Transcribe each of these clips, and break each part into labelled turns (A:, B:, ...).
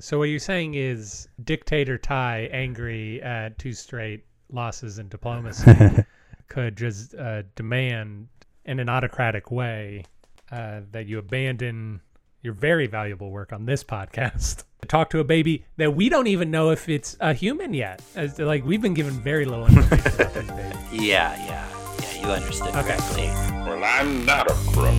A: So what you're saying is dictator Ty, angry at two straight losses in diplomacy, could just uh, demand in an autocratic way uh, that you abandon your very valuable work on this podcast. To talk to a baby that we don't even know if it's a human yet. As, like we've been given very little information about this baby.
B: Yeah, yeah, yeah. You understood
A: Okay.
B: correctly.
C: Well, I'm not a crook.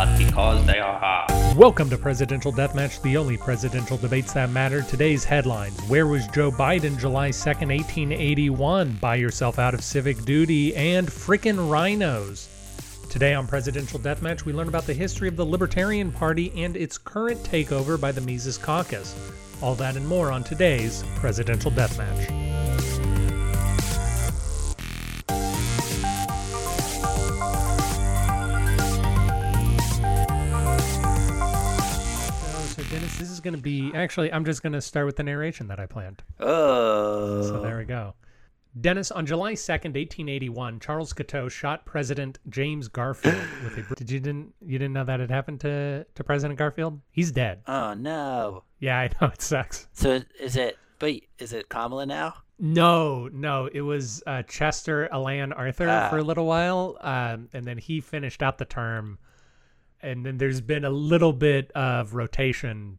B: But because they are hard.
A: Welcome to Presidential Deathmatch, the only presidential debates that matter. Today's headlines Where was Joe Biden July 2nd, 1881? Buy yourself out of civic duty and frickin' rhinos. Today on Presidential Deathmatch, we learn about the history of the Libertarian Party and its current takeover by the Mises Caucus. All that and more on today's Presidential Deathmatch. This is going to be actually. I'm just going to start with the narration that I planned.
B: Oh.
A: So there we go. Dennis, on July 2nd, 1881, Charles Guiteau shot President James Garfield with a. Did you didn't you didn't know that had happened to to President Garfield? He's dead.
B: Oh no.
A: Yeah, I know it sucks.
B: So is it? But is it Kamala now?
A: No, no, it was uh, Chester Alan Arthur
B: Ah.
A: for a little while, um, and then he finished out the term, and then there's been a little bit of rotation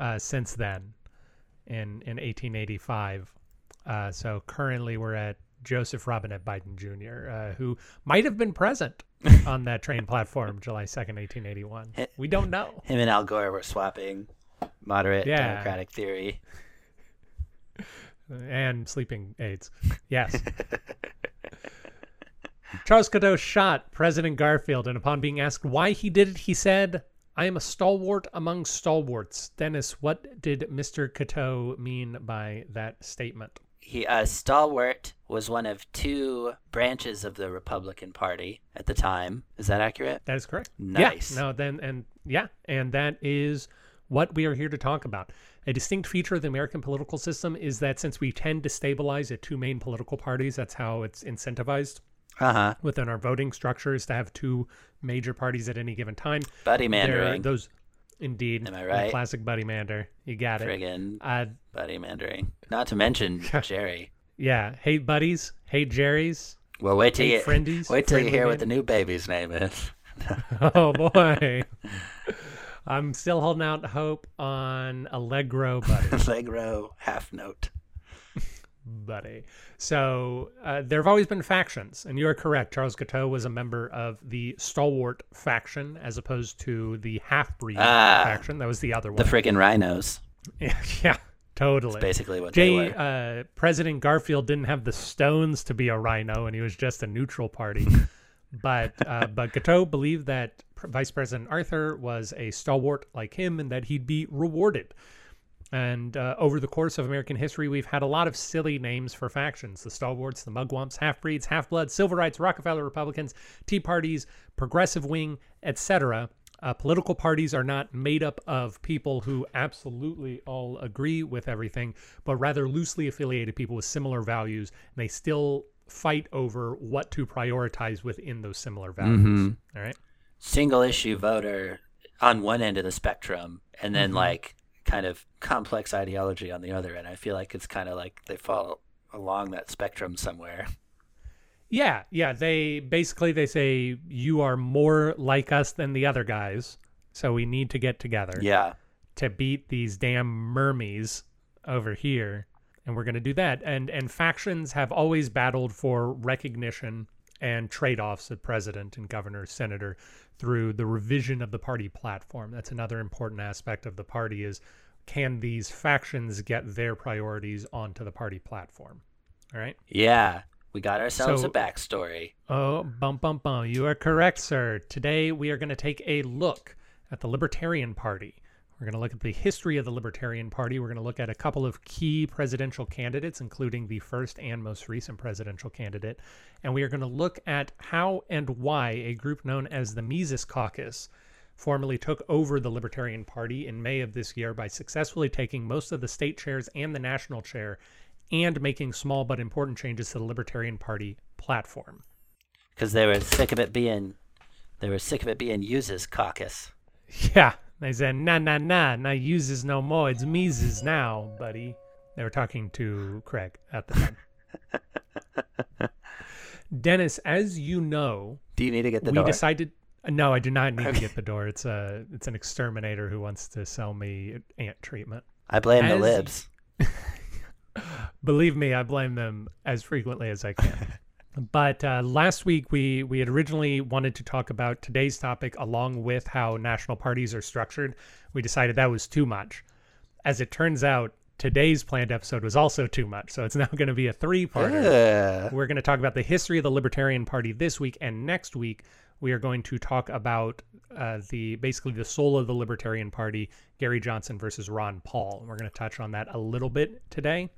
A: uh, since then, in in 1885. Uh, so currently we're at Joseph Robinette Biden Jr., uh, who might have been present on that train platform July 2nd, 1881. We don't know.
B: Him and Al Gore were swapping moderate
A: Yeah.
B: democratic theory.
A: and sleeping aids. Yes. Charles Guiteau shot President Garfield, and upon being asked why he did it, he said, I am a stalwart among stalwarts. Dennis, what did Mr. Guiteau mean by that statement?
B: He uh, stalwart was one of two branches of the Republican Party at the time. Is that accurate?
A: That is correct.
B: Nice.
A: Yeah, no, then, and yeah, and that is what we are here to talk about. A distinct feature of the American political system is that since we tend to stabilize at two main political parties, that's how it's incentivized.
B: Uh huh.
A: within our voting structures to have two major parties at any given time.
B: Buddy mandering.
A: those, indeed,
B: Am I right?
A: Classic buddy mander. You got it.
B: Friggin'
A: Uh,
B: buddy mandering. Not to mention Jerry.
A: yeah. Hey buddies. Hey Jerry's.
B: Well, wait till
A: Hey
B: you
A: friendies.
B: wait till you hear what the new baby's name is.
A: Oh boy. I'm still holding out hope on Allegro buddy.
B: Allegro half note.
A: Buddy. So uh, there have always been factions, and you are correct. Charles Guiteau was a member of the stalwart faction as opposed to the half breed
B: Ah.
A: faction. That was the other one.
B: The friggin' rhinos.
A: yeah, totally.
B: Basically what they
A: Jay,
B: were.
A: uh, President Garfield didn't have the stones to be a rhino, and he was just a neutral party. but uh, but Guiteau believed that Vice President Arthur was a stalwart like him, and that he'd be rewarded. And uh, over the course of American history, we've had a lot of silly names for factions: the stalwarts, the mugwumps, half-breeds, half-bloods, civil rights, Rockefeller Republicans, Tea parties, progressive wing, etc. Uh, political parties are not made up of people who absolutely all agree with everything, but rather loosely affiliated people with similar values, and they still fight over what to prioritize within those similar values. All right.
B: Single issue voter on one end of the spectrum, and then
A: Mhm.
B: like kind of complex ideology on the other end. I feel like it's kind of like they fall along that spectrum somewhere.
A: Yeah, yeah. They basically they say you are more like us than the other guys, so we need to get together
B: Yeah.
A: to beat these damn mermies over here, and we're gonna do that. And and factions have always battled for recognition and trade-offs of president and governor, senator through the revision of the party platform. That's another important aspect of the party is can these factions get their priorities onto the party platform? All right.
B: Yeah. We got ourselves
A: So-
B: a backstory.
A: Oh, bum, bum, bum. You are correct, sir. Today we are going to take a look at the Libertarian Party. We're going to look at the history of the Libertarian Party. We're going to look at a couple of key presidential candidates, including the first and most recent presidential candidate. And we are going to look at how and why a group known as the Mises Caucus formally took over the Libertarian Party in May of this year by successfully taking most of the state chairs and the national chair and making small but important changes to the Libertarian Party platform.
B: because they were sick of it being They were sick of it being Uses caucus.
A: Yeah, they said, nah, nah, nah, nah, uses no more. It's Mises now, buddy. They were talking to Craig at the time. Dennis, as you know,
B: Do you need to get the
A: we
B: door?
A: decided. No, I do not need to get the door. It's a it's an exterminator who wants to sell me ant treatment.
B: I blame the
A: as-
B: libs.
A: Believe me, I blame them as frequently as I can. but uh, last week we we had originally wanted to talk about today's topic along with how national parties are structured. We decided that was too much. As it turns out, today's planned episode was also too much, so it's now going to be a three-parter.
B: Ugh.
A: We're going to talk about the history of the Libertarian Party this week, and next week we are going to talk about uh, the basically the soul of the Libertarian Party, Gary Johnson versus Ron Paul. We're going to touch on that a little bit today,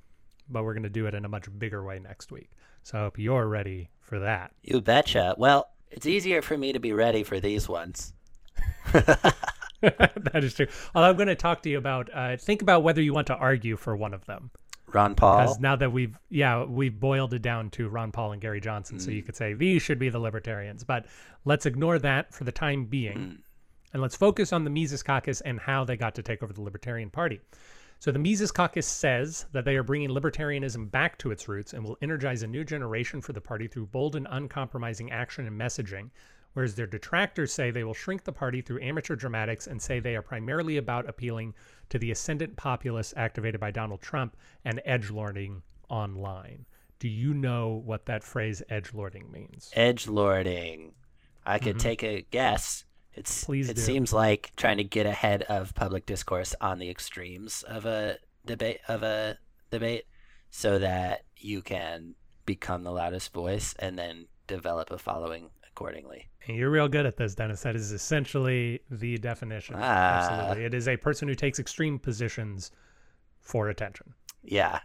A: but we're going to do it in a much bigger way next week. So I hope you're ready for that.
B: You betcha. Well, it's easier for me to be ready for these ones.
A: that is true. Although I'm going to talk to you about uh, think about whether you want to argue for one of them.
B: Ron Paul.
A: Because now that we've yeah we've boiled it down to Ron Paul and Gary Johnson, so you could say these should be the Libertarians. But let's ignore that for the time being, and let's focus on the Mises Caucus and how they got to take over the Libertarian Party. So the Mises Caucus says that they are bringing libertarianism back to its roots and will energize a new generation for the party through bold and uncompromising action and messaging. Whereas their detractors say they will shrink the party through amateur dramatics and say they are primarily about appealing to the ascendant populace activated by Donald Trump and edgelording online. Do you know what that phrase edgelording means?
B: Edge lording. I could mm-hmm. take a guess. It's.
A: Please
B: it
A: do.
B: seems like trying to get ahead of public discourse on the extremes of a debate of a debate so that you can become the loudest voice and then develop a following accordingly.
A: And you're real good at this, Dennis. That is essentially the definition.
B: Ah.
A: Absolutely. It is a person who takes extreme positions for attention.
B: Yeah.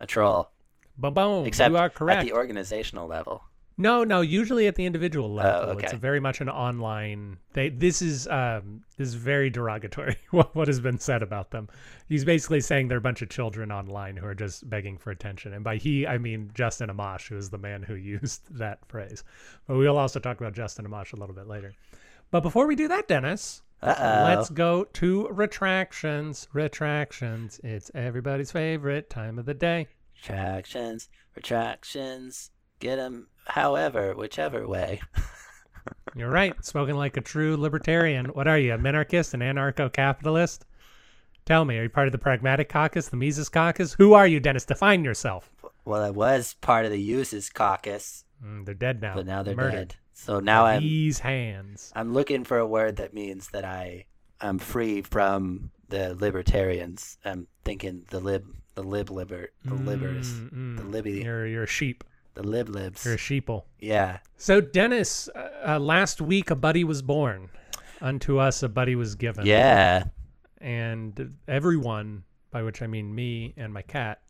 B: A troll.
A: Boom, boom.
B: Except
A: you are
B: at the organizational level.
A: No, no. Usually at the individual level, it's
B: Oh, okay.
A: a very much an online. They this is um this is very derogatory. What what has been said about them? He's basically saying they're a bunch of children online who are just begging for attention. And by he, I mean Justin Amash, who is the man who used that phrase. But we'll also talk about Justin Amash a little bit later. But before we do that, Dennis,
B: Uh-oh.
A: let's go to retractions. Retractions. It's everybody's favorite time of the day.
B: Retractions, retractions, get them however, whichever way.
A: You're right. Spoken like a true libertarian. What are you, a minarchist, an anarcho-capitalist? Tell me, are you part of the Pragmatic Caucus, the Mises Caucus? Who are you, Dennis? Define yourself.
B: Well, I was part of the Uses caucus,
A: Mm, they're dead now.
B: but now they're
A: Murdered.
B: dead. So now I'm
A: These hands.
B: I'm looking for a word that means that I I'm free from the libertarians. I'm thinking the lib the lib liber the libers
A: Mm, mm.
B: the libby
A: You're, you're a sheep.
B: The lib libs.
A: You're a sheeple.
B: Yeah.
A: So, Dennis, uh, uh, last week a buddy was born. Unto us a buddy was given.
B: Yeah.
A: And everyone, by which I mean me and my cat,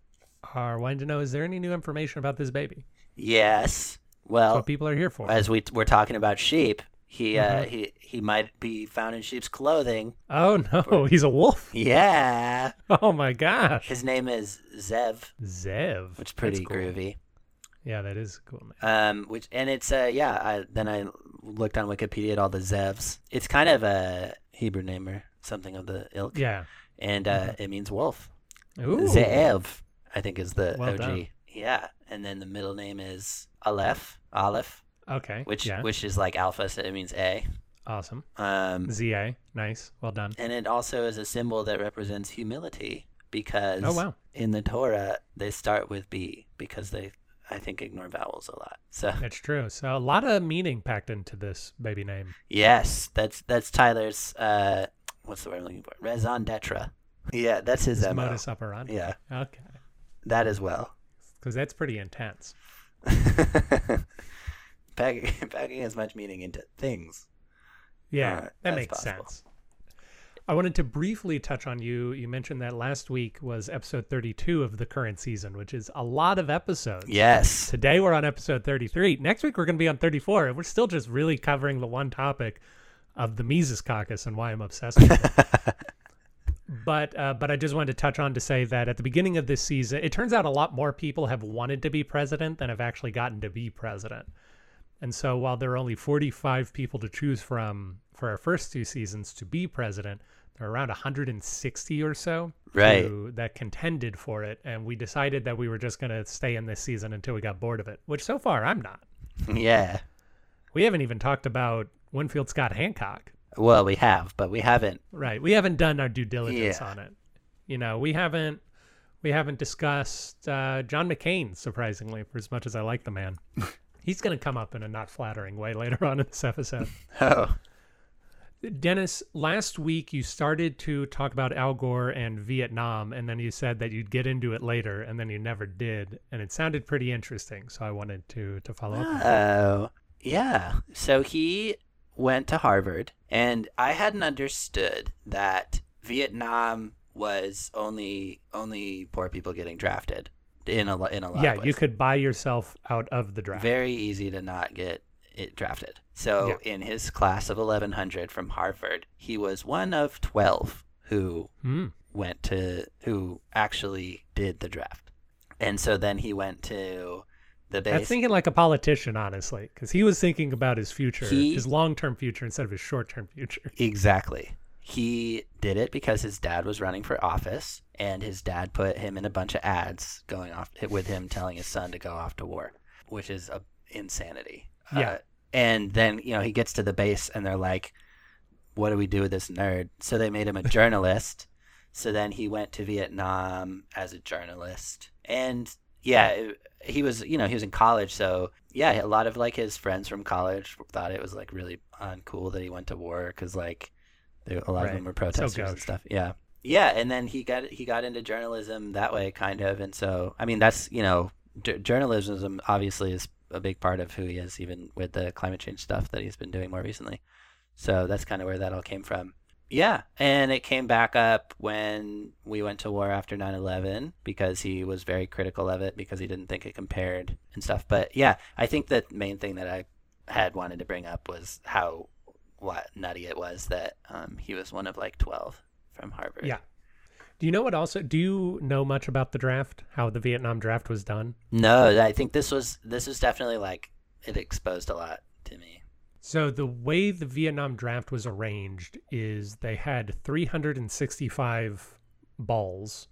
A: are wanting to know is there any new information about this baby?
B: Yes.
A: That's
B: Well,
A: what people are here for.
B: as we we're talking about sheep, he uh
A: Uh-huh.
B: he he might be found in sheep's clothing.
A: Oh no, he's a wolf.
B: Yeah.
A: Oh my gosh.
B: His name is Zev,
A: Zev.
B: which is pretty
A: That's cool.
B: groovy.
A: Yeah, that is cool name.
B: Um, which and it's uh yeah. I then I looked on Wikipedia at all the Zevs. It's kind of a Hebrew name or something of the ilk.
A: Yeah.
B: and uh, it means wolf.
A: Ooh.
B: Zev, I think, is the
A: Well
B: OG.
A: done.
B: Yeah, and then the middle name is Aleph, Aleph,
A: Okay.
B: which
A: yeah.
B: which is like alpha, so it means A.
A: awesome.
B: Um,
A: ZA. Nice. Well done.
B: and it also is a symbol that represents humility because
A: Oh wow.
B: in the Torah they start with B because they, I think, ignore vowels a lot. So
A: That's true. So a lot of meaning packed into this baby name.
B: yes, that's that's Tyler's. Uh, what's the word I'm looking for? Raison d'etre. Yeah, that's his MO.
A: modus operandi.
B: Yeah,
A: Okay.
B: that as well.
A: Because that's pretty intense.
B: packing, packing as much meaning into things.
A: Yeah,
B: Alright,
A: that makes
B: possible.
A: sense. I wanted to briefly touch on you. You mentioned that last week was episode 32 of the current season, which is a lot of episodes.
B: Yes.
A: Today we're on episode 33. Next week we're going to be on 34. And we're still just really covering the one topic of the Mises Caucus and why I'm obsessed with it. but uh, but I just wanted to touch on to say that at the beginning of this season, it turns out a lot more people have wanted to be president than have actually gotten to be president. And so while there are only 45 people to choose from for our first two seasons to be president, there are around 160 or so
B: Right.
A: who- that contended for it. And we decided that we were just going to stay in this season until we got bored of it, which so far I'm not.
B: Yeah.
A: We haven't even talked about Winfield Scott Hancock.
B: Well, we have, but we haven't.
A: Right. We haven't done our due diligence
B: Yeah.
A: on it. You know, we haven't we haven't discussed uh, John McCain, surprisingly, for as much as I like the man. He's going to come up in a not flattering way later on in this episode.
B: Oh.
A: Dennis, last week you started to talk about Al Gore and Vietnam, and then you said that you'd get into it later, and then you never did, and it sounded pretty interesting. So I wanted to to follow up.
B: Oh. Yeah. So he went to Harvard, and I hadn't understood that Vietnam was only only poor people getting drafted in a in a lot
A: Yeah, you could buy yourself out of the draft.
B: Very easy to not get it drafted. So in his class of 1100 from Harvard, he was one of 12 who
A: Hmm.
B: went to who actually did the draft. And so then he went to the base.
A: I'm thinking like a politician, honestly, because he was thinking about his future,
B: He-
A: his long term future instead of his short term future.
B: Exactly. He did it because his dad was running for office, and his dad put him in a bunch of ads going off with him telling his son to go off to war, which is a insanity.
A: Yeah.
B: Uh, and then you know he gets to the base, and they're like, "What do we do with this nerd?" So they made him a journalist. so then he went to Vietnam as a journalist, and yeah, it, he was you know he was in college, so yeah, a lot of like his friends from college thought it was like really uncool that he went to war because like there, a lot of them were
A: So
B: protesters and stuff. Yeah, yeah, and then he got he got into journalism that way, kind of, and so I mean that's you know j- journalism obviously is a big part of who he is, even with the climate change stuff that he's been doing more recently. So that's kind of where that all came from. Yeah, and it came back up when we went to war after 9/11 because he was very critical of it because he didn't think it compared and stuff. But yeah, I think the main thing that I had wanted to bring up was how what nutty it was that um, he was one of like 12 from Harvard.
A: Yeah. Do you know what also? Do you know much about the draft? How the Vietnam draft was done?
B: No, I think this was this was definitely like it exposed a lot to me.
A: So the way the Vietnam draft was arranged is they had 365 balls,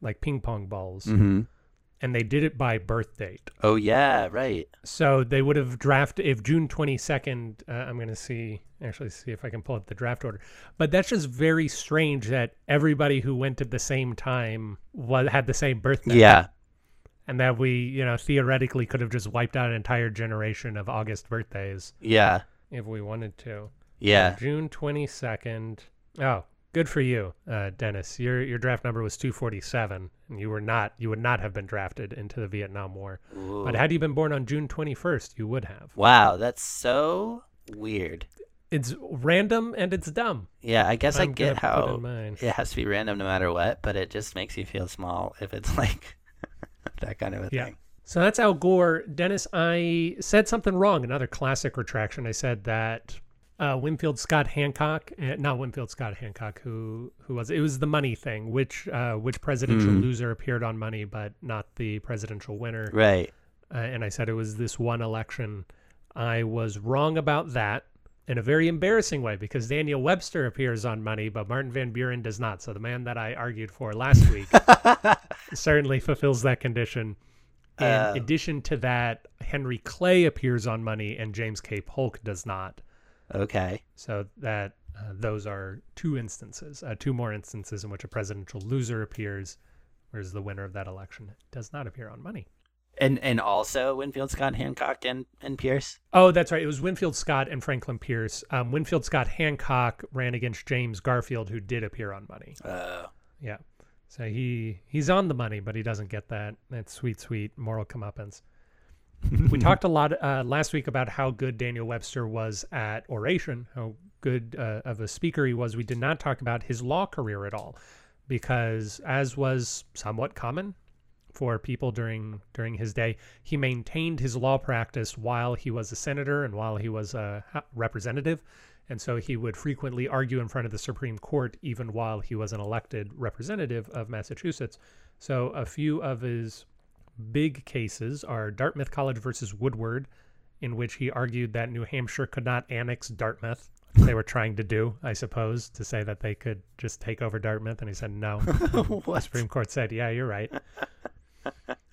A: like ping pong balls,
B: Mm-hmm.
A: And they did it by birth date.
B: Oh yeah, right.
A: So they would have drafted if June 22nd. Uh, I'm going to see actually see if I can pull up the draft order. But that's just very strange that everybody who went at the same time was, had the same birthday.
B: Yeah,
A: and that we you know theoretically could have just wiped out an entire generation of August birthdays
B: yeah,
A: if we wanted to.
B: yeah.
A: June 22nd. Oh, good for you, uh, Dennis. Your your draft number was 247, and you were not you would not have been drafted into the Vietnam War.
B: Ooh.
A: But had you been born on June 21st, you would have.
B: wow, that's so weird.
A: It's random and it's dumb.
B: Yeah, I guess I get how it has to be random no matter what, but it just makes you feel small if it's like that kind of a
A: Yeah.
B: thing.
A: So that's Al Gore. Dennis, I said something wrong. Another classic retraction. I said that uh, Winfield Scott Hancock, uh, not Winfield Scott Hancock, who who was it? It was the money thing. Which uh, which presidential
B: Mm.
A: loser appeared on money, but not the presidential winner?
B: Right.
A: Uh, and I said it was this one election. I was wrong about that in a very embarrassing way because Daniel Webster appears on money, but Martin Van Buren does not. So the man that I argued for last week certainly fulfills that condition. In addition to that, Henry Clay appears on money and James K. Polk does not.
B: Okay.
A: So that uh, those are two instances, uh, two more instances in which a presidential loser appears, whereas the winner of that election does not appear on money.
B: And and also Winfield Scott Hancock and, and Pierce.
A: Oh, that's right. It was Winfield Scott and Franklin Pierce. Um, Winfield Scott Hancock ran against James Garfield, who did appear on money.
B: Uh,
A: Yeah. So he he's on the money, but he doesn't get that that sweet, sweet moral comeuppance. We talked a lot uh, last week about how good Daniel Webster was at oration, how good uh, of a speaker he was. We did not talk about his law career at all, because as was somewhat common for people during during his day, he maintained his law practice while he was a senator and while he was a representative. And so he would frequently argue in front of the Supreme Court even while he was an elected representative of Massachusetts. So a few of his big cases are Dartmouth College versus Woodward in which he argued that New Hampshire could not annex Dartmouth. They were trying to do, I suppose, to say that they could just take over Dartmouth. And he said, no. the Supreme Court said, yeah, you're right.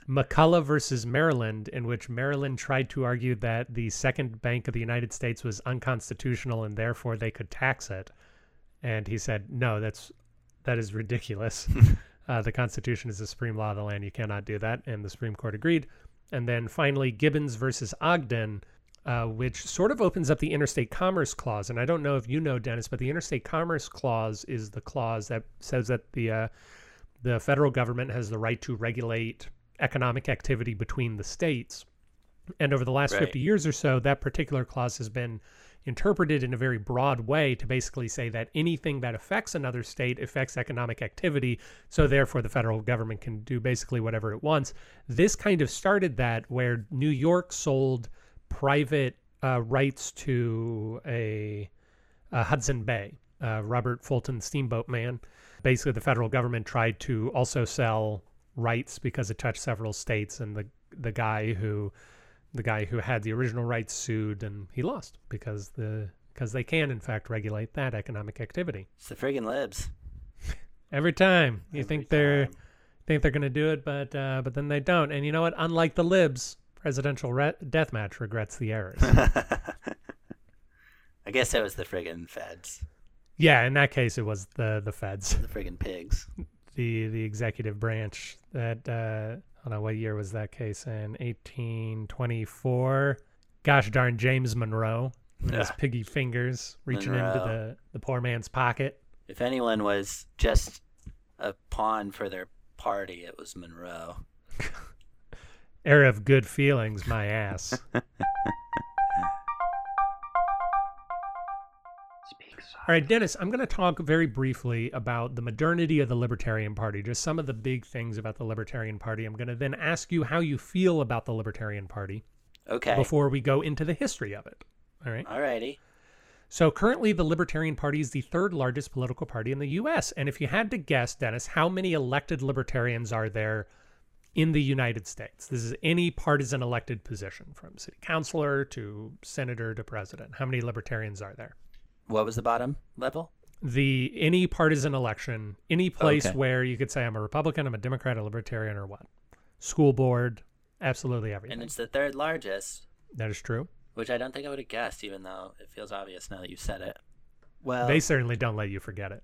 A: McCulloch versus Maryland, in which Maryland tried to argue that the second bank of the United States was unconstitutional and therefore they could tax it. And he said, no, that's that is ridiculous. uh, the Constitution is the supreme law of the land. You cannot do that. And the Supreme Court agreed. And then finally, Gibbons versus Ogden, uh, which sort of opens up the interstate commerce clause. And I don't know if you know, Dennis, but the interstate commerce clause is the clause that says that the uh, the federal government has the right to regulate economic activity between the states. And over the last
B: Right.
A: 50 years or so, that particular clause has been interpreted in a very broad way to basically say that anything that affects another state affects economic activity. So therefore, the federal government can do basically whatever it wants. This kind of started that where New York sold private uh, rights to a, a Hudson Bay, uh, Robert Fulton Steamboat Man. Basically, the federal government tried to also sell rights because it touched several states, and the the guy who the guy who had the original rights sued, and he lost because the because they can in fact regulate that economic activity.
B: It's the friggin' libs.
A: Every time you
B: Every
A: think they're think they're going to do it, but uh, but then they don't. And you know what? Unlike the libs, presidential re deathmatch regrets the errors.
B: I guess it was the friggin' feds.
A: yeah, in that case, it was the the feds,
B: The friggin' pigs.
A: the the executive branch. That uh, don't know what year was that case in 1824. Gosh darn, James Monroe, with his piggy fingers reaching into the the poor man's pocket.
B: If anyone was just a pawn for their party, it was Monroe.
A: Era of good feelings, my ass. All right, Dennis, I'm going to talk very briefly about the modernity of the Libertarian Party, just some of the big things about the Libertarian Party. I'm going to then ask you how you feel about the Libertarian Party
B: Okay.
A: before we go into the history of it. All right.
B: Alrighty.
A: So currently, the Libertarian Party is the third largest political party in the U.S. And if you had to guess, Dennis, how many elected libertarians are there in the United States? This is any partisan elected position, from city councilor to senator to president. How many libertarians are there?
B: What was the bottom level?
A: The any partisan election, any place
B: Okay.
A: where you could say I'm a Republican, I'm a Democrat, a Libertarian, or what? School board, absolutely everything.
B: And it's the third largest,
A: that is true.
B: which I don't think I would have guessed, even though it feels obvious now that you said it. Well,
A: they certainly don't let you forget it.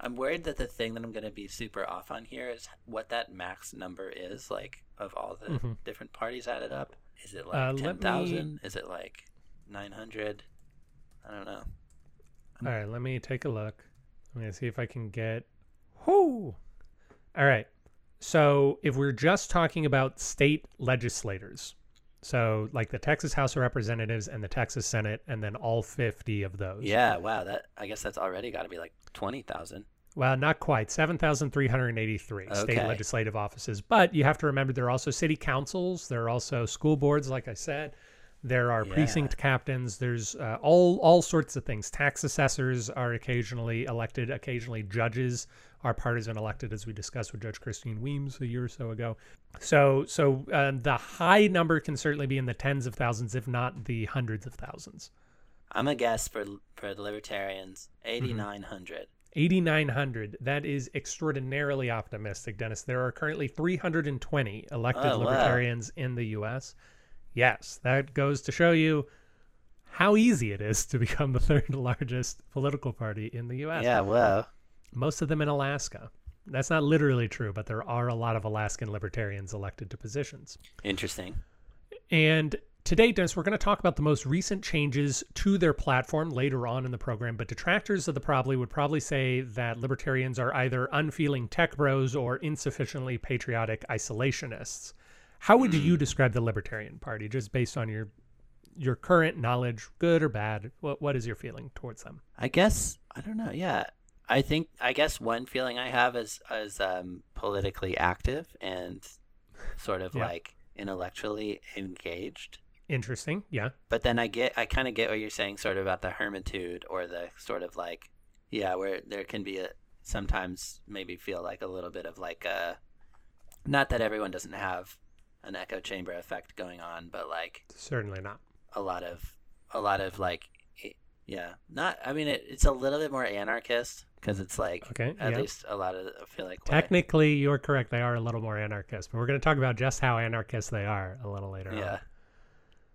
B: I'm worried that the thing that I'm going to be super off on here is what that max number is, like, of all the
A: Mhm.
B: different parties added up. Is it
A: Uh,
B: like
A: let
B: 10,000? Is it like 900? I don't know.
A: All right, let me take a look. Let me see if I can get. Whoo! All right. So if we're just talking about state legislators, so like the Texas House of Representatives and the Texas Senate, and then all 50 of those.
B: Yeah, wow. That I guess that's already got to be like 20,000.
A: Well, not quite. 7,383 state legislative offices. But you have to remember there are also city councils, there are also school boards, like I said. There are
B: Yeah.
A: precinct captains. There's uh, all all sorts of things. Tax assessors are occasionally elected. Occasionally, judges are partisan elected, as we discussed with Judge Christine Weems a year or so ago. So, so uh, the high number can certainly be in the tens of thousands, if not the hundreds of thousands.
B: I'm a guess for for the libertarians,
A: Mm-hmm.
B: 8,900.
A: 8,900. That is extraordinarily optimistic, Dennis. There are currently 320 elected
B: Oh, wow.
A: libertarians in the U.S. Yes, that goes to show you how easy it is to become the third largest political party in the U.S.
B: Yeah, well,
A: Most of them in Alaska. That's not literally true, but there are a lot of Alaskan libertarians elected to positions.
B: Interesting.
A: And today, Dennis, we're going to talk about the most recent changes to their platform later on in the program. But detractors of the probably would probably say that libertarians are either unfeeling tech bros or insufficiently patriotic isolationists. How would you describe the Libertarian Party, just based on your your current knowledge, good or bad? What what is your feeling towards them?
B: I guess I don't know. Yeah, I think I guess one feeling I have is is um, politically active and sort of
A: Yeah.
B: like intellectually engaged.
A: Interesting. Yeah.
B: But then I get I kind of get what you're saying, sort of about the hermitude or the sort of like yeah, where there can be a sometimes maybe feel like a little bit of like a not that everyone doesn't have an echo chamber effect going on, but like
A: Certainly not.
B: a lot of a lot of like yeah not i mean it, it's a little bit more anarchist because it's like
A: Okay,
B: at
A: yeah.
B: least a lot of i feel like what
A: Technically, you're correct. They are a little more anarchist, but we're going to talk about just how anarchist they are a little later
B: yeah
A: on.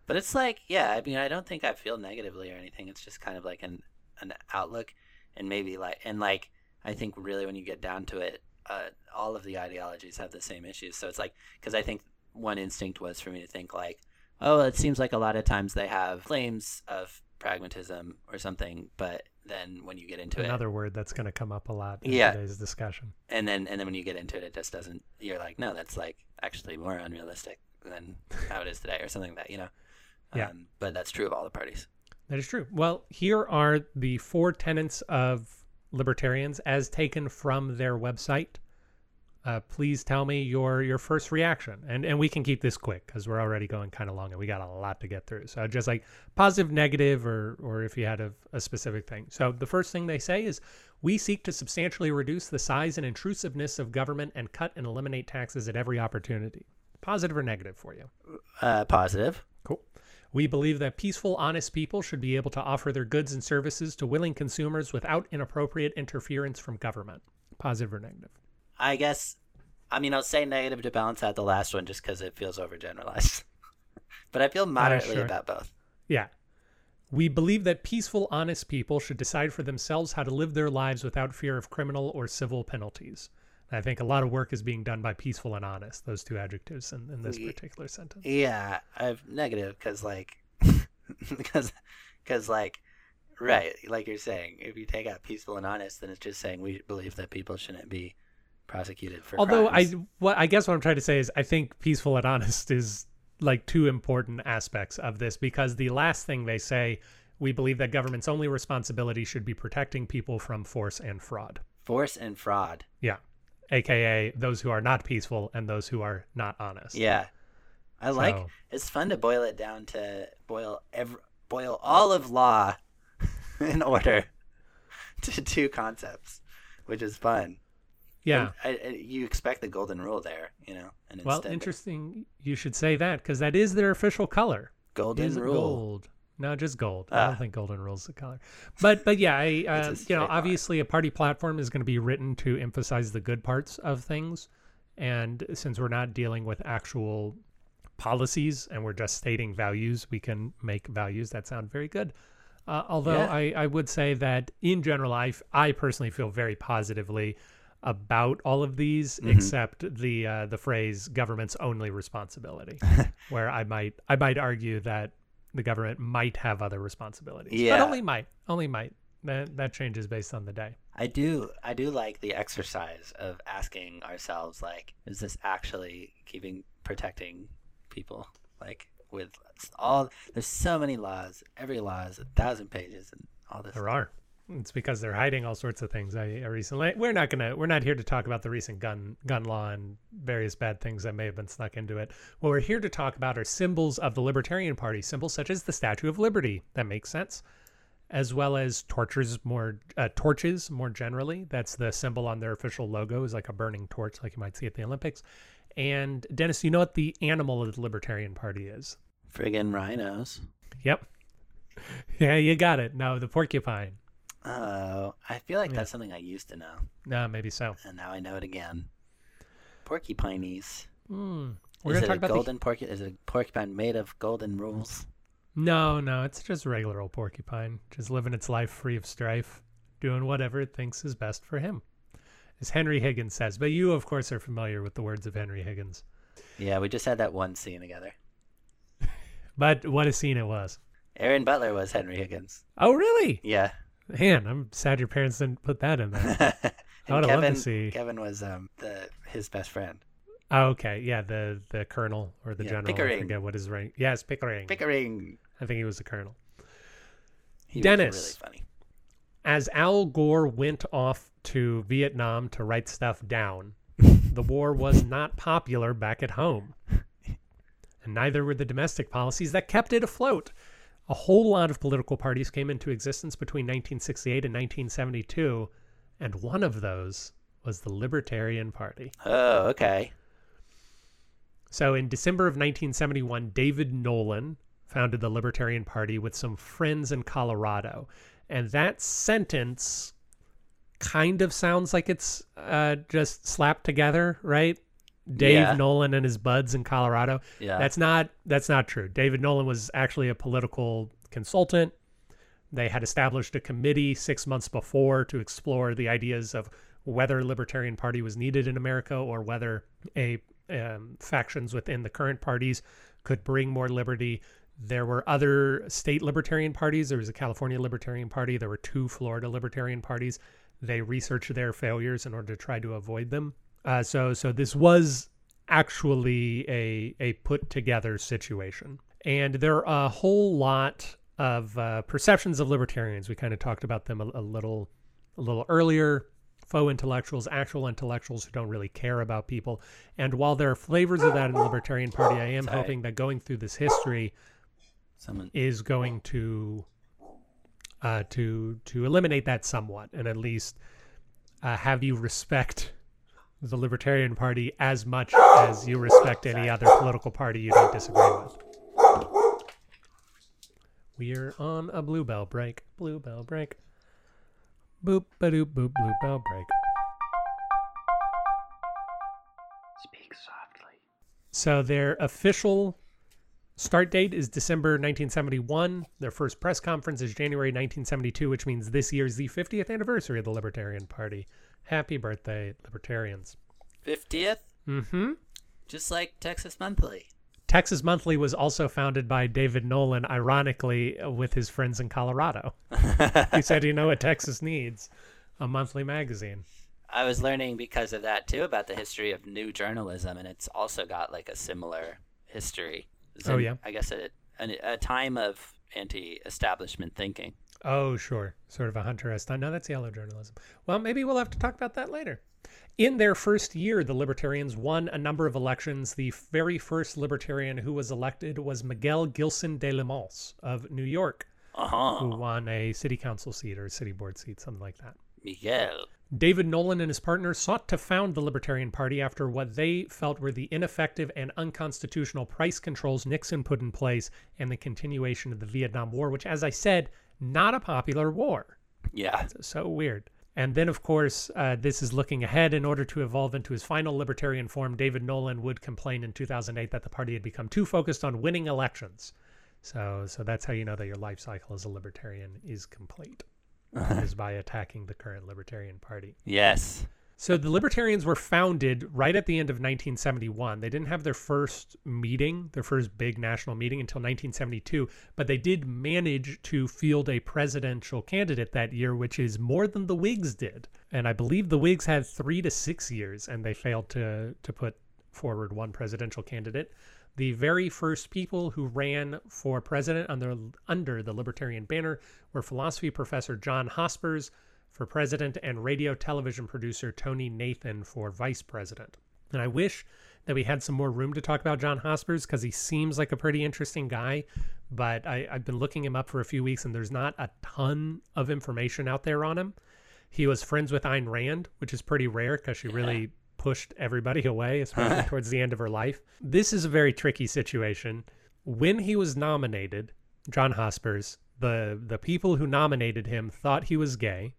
B: but it's like yeah i mean i don't think i feel negatively or anything it's just kind of like an an outlook and maybe like and like i think really when you get down to it uh, all of the ideologies have the same issues so it's like because i think one instinct was for me to think like oh it seems like a lot of times they have claims of pragmatism or something but then when you get into it
A: Another word that's going to come up a lot in
B: Yeah.
A: today's discussion.
B: and then and then when you get into it it just doesn't you're like no that's like actually more unrealistic than how it is today or something like that you know
A: Yeah.
B: um, but that's true of all the parties
A: That is true. Well, here are the four tenets of libertarians as taken from their website. Uh, please tell me your your first reaction, and and we can keep this quick because we're already going kind of long and we got a lot to get through. So just like positive, negative, or or if you had a, a specific thing. So the first thing they say is, we seek to substantially reduce the size and intrusiveness of government and cut and eliminate taxes at every opportunity. Positive or negative for you?
B: uh, positive
A: Cool. We believe that peaceful, honest people should be able to offer their goods and services to willing consumers without inappropriate interference from government. Positive or negative?
B: I guess, I mean, I'll say negative to balance out the last one just because it feels overgeneralized. but I feel uh, moderately
A: sure.
B: about both.
A: Yeah. We believe that peaceful, honest people should decide for themselves how to live their lives without fear of criminal or civil penalties. And I think a lot of work is being done by peaceful and honest, those two adjectives in, in this particular sentence.
B: Yeah, I've negative because, like, because, because, like, right, like you're saying, if you take out peaceful and honest, then it's just saying we believe that people shouldn't be prosecuted for
A: Although I, what I guess what I'm trying to say is, I think peaceful and honest is like two important aspects of this because the last thing they say, we believe that government's only responsibility should be protecting people from force and fraud.
B: force and fraud.
A: Yeah, aka those who are not peaceful and those who are not honest.
B: Yeah, I like. It's fun to boil it down to boil every boil all of law in order to two concepts, which is fun.
A: Yeah.
B: And I, I, you expect the golden rule there, you know, and
A: Well, interesting. You should say that because that is their official color.
B: golden
A: is
B: rule.
A: gold. No, just gold. I
B: Ah.
A: don't think golden rule's the color. But but yeah, I, uh, you know,
B: line.
A: obviously a party platform is going to be written to emphasize the good parts of things, and since we're not dealing with actual policies and we're just stating values, we can make values that sound very good. Uh, although
B: Yeah.
A: I, I would say that in general, I, I personally feel very positively about all of these,
B: Mm-hmm.
A: except the uh, the phrase "government's only responsibility," where I might I might argue that the government might have other responsibilities,
B: Yeah.
A: but only might, only might. That that changes based on the day.
B: I do I do like the exercise of asking ourselves like is this actually keeping protecting people like with all there's so many laws every law is a thousand pages and all this
A: There are. It's because they're hiding all sorts of things. I, I recently we're not gonna we're not here to talk about the recent gun gun law and various bad things that may have been snuck into it. What we're here to talk about are symbols of the Libertarian Party, symbols such as the Statue of Liberty. That makes sense, as well as torches more uh, torches more generally. That's the symbol on their official logo is like a burning torch, like you might see at the Olympics. And Dennis, you know what the animal of the Libertarian Party is?
B: friggin' rhinos
A: Yep. Yeah, you got it. No, the porcupine.
B: Oh I feel like
A: Yeah.
B: that's something I used to know
A: No, maybe so.
B: and now I know it again porcupines
A: Hmm. We're
B: is it
A: talk
B: a
A: about the
B: golden porcu- is it a porcupine made of golden rules
A: No, no, it's just a regular old porcupine, just living its life free of strife, doing whatever it thinks is best for him. As Henry Higgins says, but you, of course, are familiar with the words of Henry Higgins.
B: yeah we just had that one scene together
A: But what a scene it was.
B: Aaron Butler was Henry Higgins
A: Oh, really?
B: yeah
A: Man, I'm sad your parents didn't put that in there. I
B: and
A: would've loved to see-
B: Kevin was um the his best friend
A: oh, okay. Yeah, the the colonel or the
B: Yeah,
A: general. I forget what his rank. Yes, Pickering.
B: Pickering
A: I think he was the colonel.
B: he
A: Dennis.
B: was really funny
A: as Al Gore went off to Vietnam to write stuff down, the war was not popular back at home. And neither were the domestic policies that kept it afloat. A whole lot of political parties came into existence between 1968 and 1972, and one of those was the Libertarian Party.
B: oh okay
A: So in December of 1971, David Nolan founded the Libertarian Party with some friends in Colorado. And that sentence kind of sounds like it's uh, just slapped together, right? Dave
B: Yeah.
A: Nolan and his buds in Colorado.
B: Yeah.
A: That's not that's not true. David Nolan was actually a political consultant. They had established a committee six months before to explore the ideas of whether a libertarian party was needed in America or whether a um, factions within the current parties could bring more liberty. There were other state libertarian parties. There was a California Libertarian Party. There were two Florida Libertarian parties. They researched their failures in order to try to avoid them. Uh, so, so this was actually a a put together situation, and there are a whole lot of uh, perceptions of libertarians. We kind of talked about them a, a little a little earlier. Faux intellectuals, actual intellectuals who don't really care about people. And while there are flavors of that in the Libertarian Party, I am
B: Sorry.
A: hoping that going through this history
B: Someone.
A: is going to uh, to to eliminate that somewhat, and at least uh, have you respect the Libertarian Party as much as you respect any other political party you don't disagree with. We're on a bluebell break. Bluebell break. Boop ba doop boop bluebell break.
B: Speak softly.
A: So their official start date is December 1971. Their first press conference is January 1972, which means this year is the 50th anniversary of the Libertarian Party. Happy birthday, Libertarians.
B: 50th?
A: Mm-hmm.
B: Just like Texas Monthly.
A: Texas Monthly was also founded by David Nolan, ironically, uh, with his friends in Colorado. he said, you know what Texas needs? A monthly magazine.
B: I was learning because of that too about the history of new journalism, and it's also got like a similar history. It's
A: Oh,
B: in,
A: yeah?
B: I guess a, a, a time of anti-establishment thinking.
A: Oh, sure. Sort of a Hunter S. Thompson. No, that's yellow journalism. Well, maybe we'll have to talk about that later. In their first year, the Libertarians won a number of elections. The very first Libertarian who was elected was Miguel Gilson de Lemos of New York,
B: Uh
A: who won a city council seat or a city board seat, something like that.
B: Miguel.
A: David Nolan and his partner sought to found the Libertarian Party after what they felt were the ineffective and unconstitutional price controls Nixon put in place and the continuation of the Vietnam War, which, as I said, not a popular war.
B: Yeah.
A: So weird. And then, of course, uh, this is looking ahead. In order to evolve into his final libertarian form, David Nolan would complain in 2008 that the party had become too focused on winning elections. So, so that's how you know that your life cycle as a libertarian is complete, is by attacking the current Libertarian Party.
B: Yes.
A: So the Libertarians were founded right at the end of 1971. They didn't have their first meeting, their first big national meeting until 1972, but they did manage to field a presidential candidate that year, which is more than the Whigs did. And I believe the Whigs had three to six years, and they failed to to put forward one presidential candidate. The very first people who ran for president under under the Libertarian banner were philosophy professor John Hospers for president and radio television producer Tonie Nathan for vice president. And I wish that we had some more room to talk about John Hospers because he seems like a pretty interesting guy. But I, I've been looking him up for a few weeks and there's not a ton of information out there on him. He was friends with Ayn Rand, which is pretty rare because she really pushed everybody away, especially towards the end of her life. This is a very tricky situation. When he was nominated, John Hospers, the the people who nominated him thought he was gay.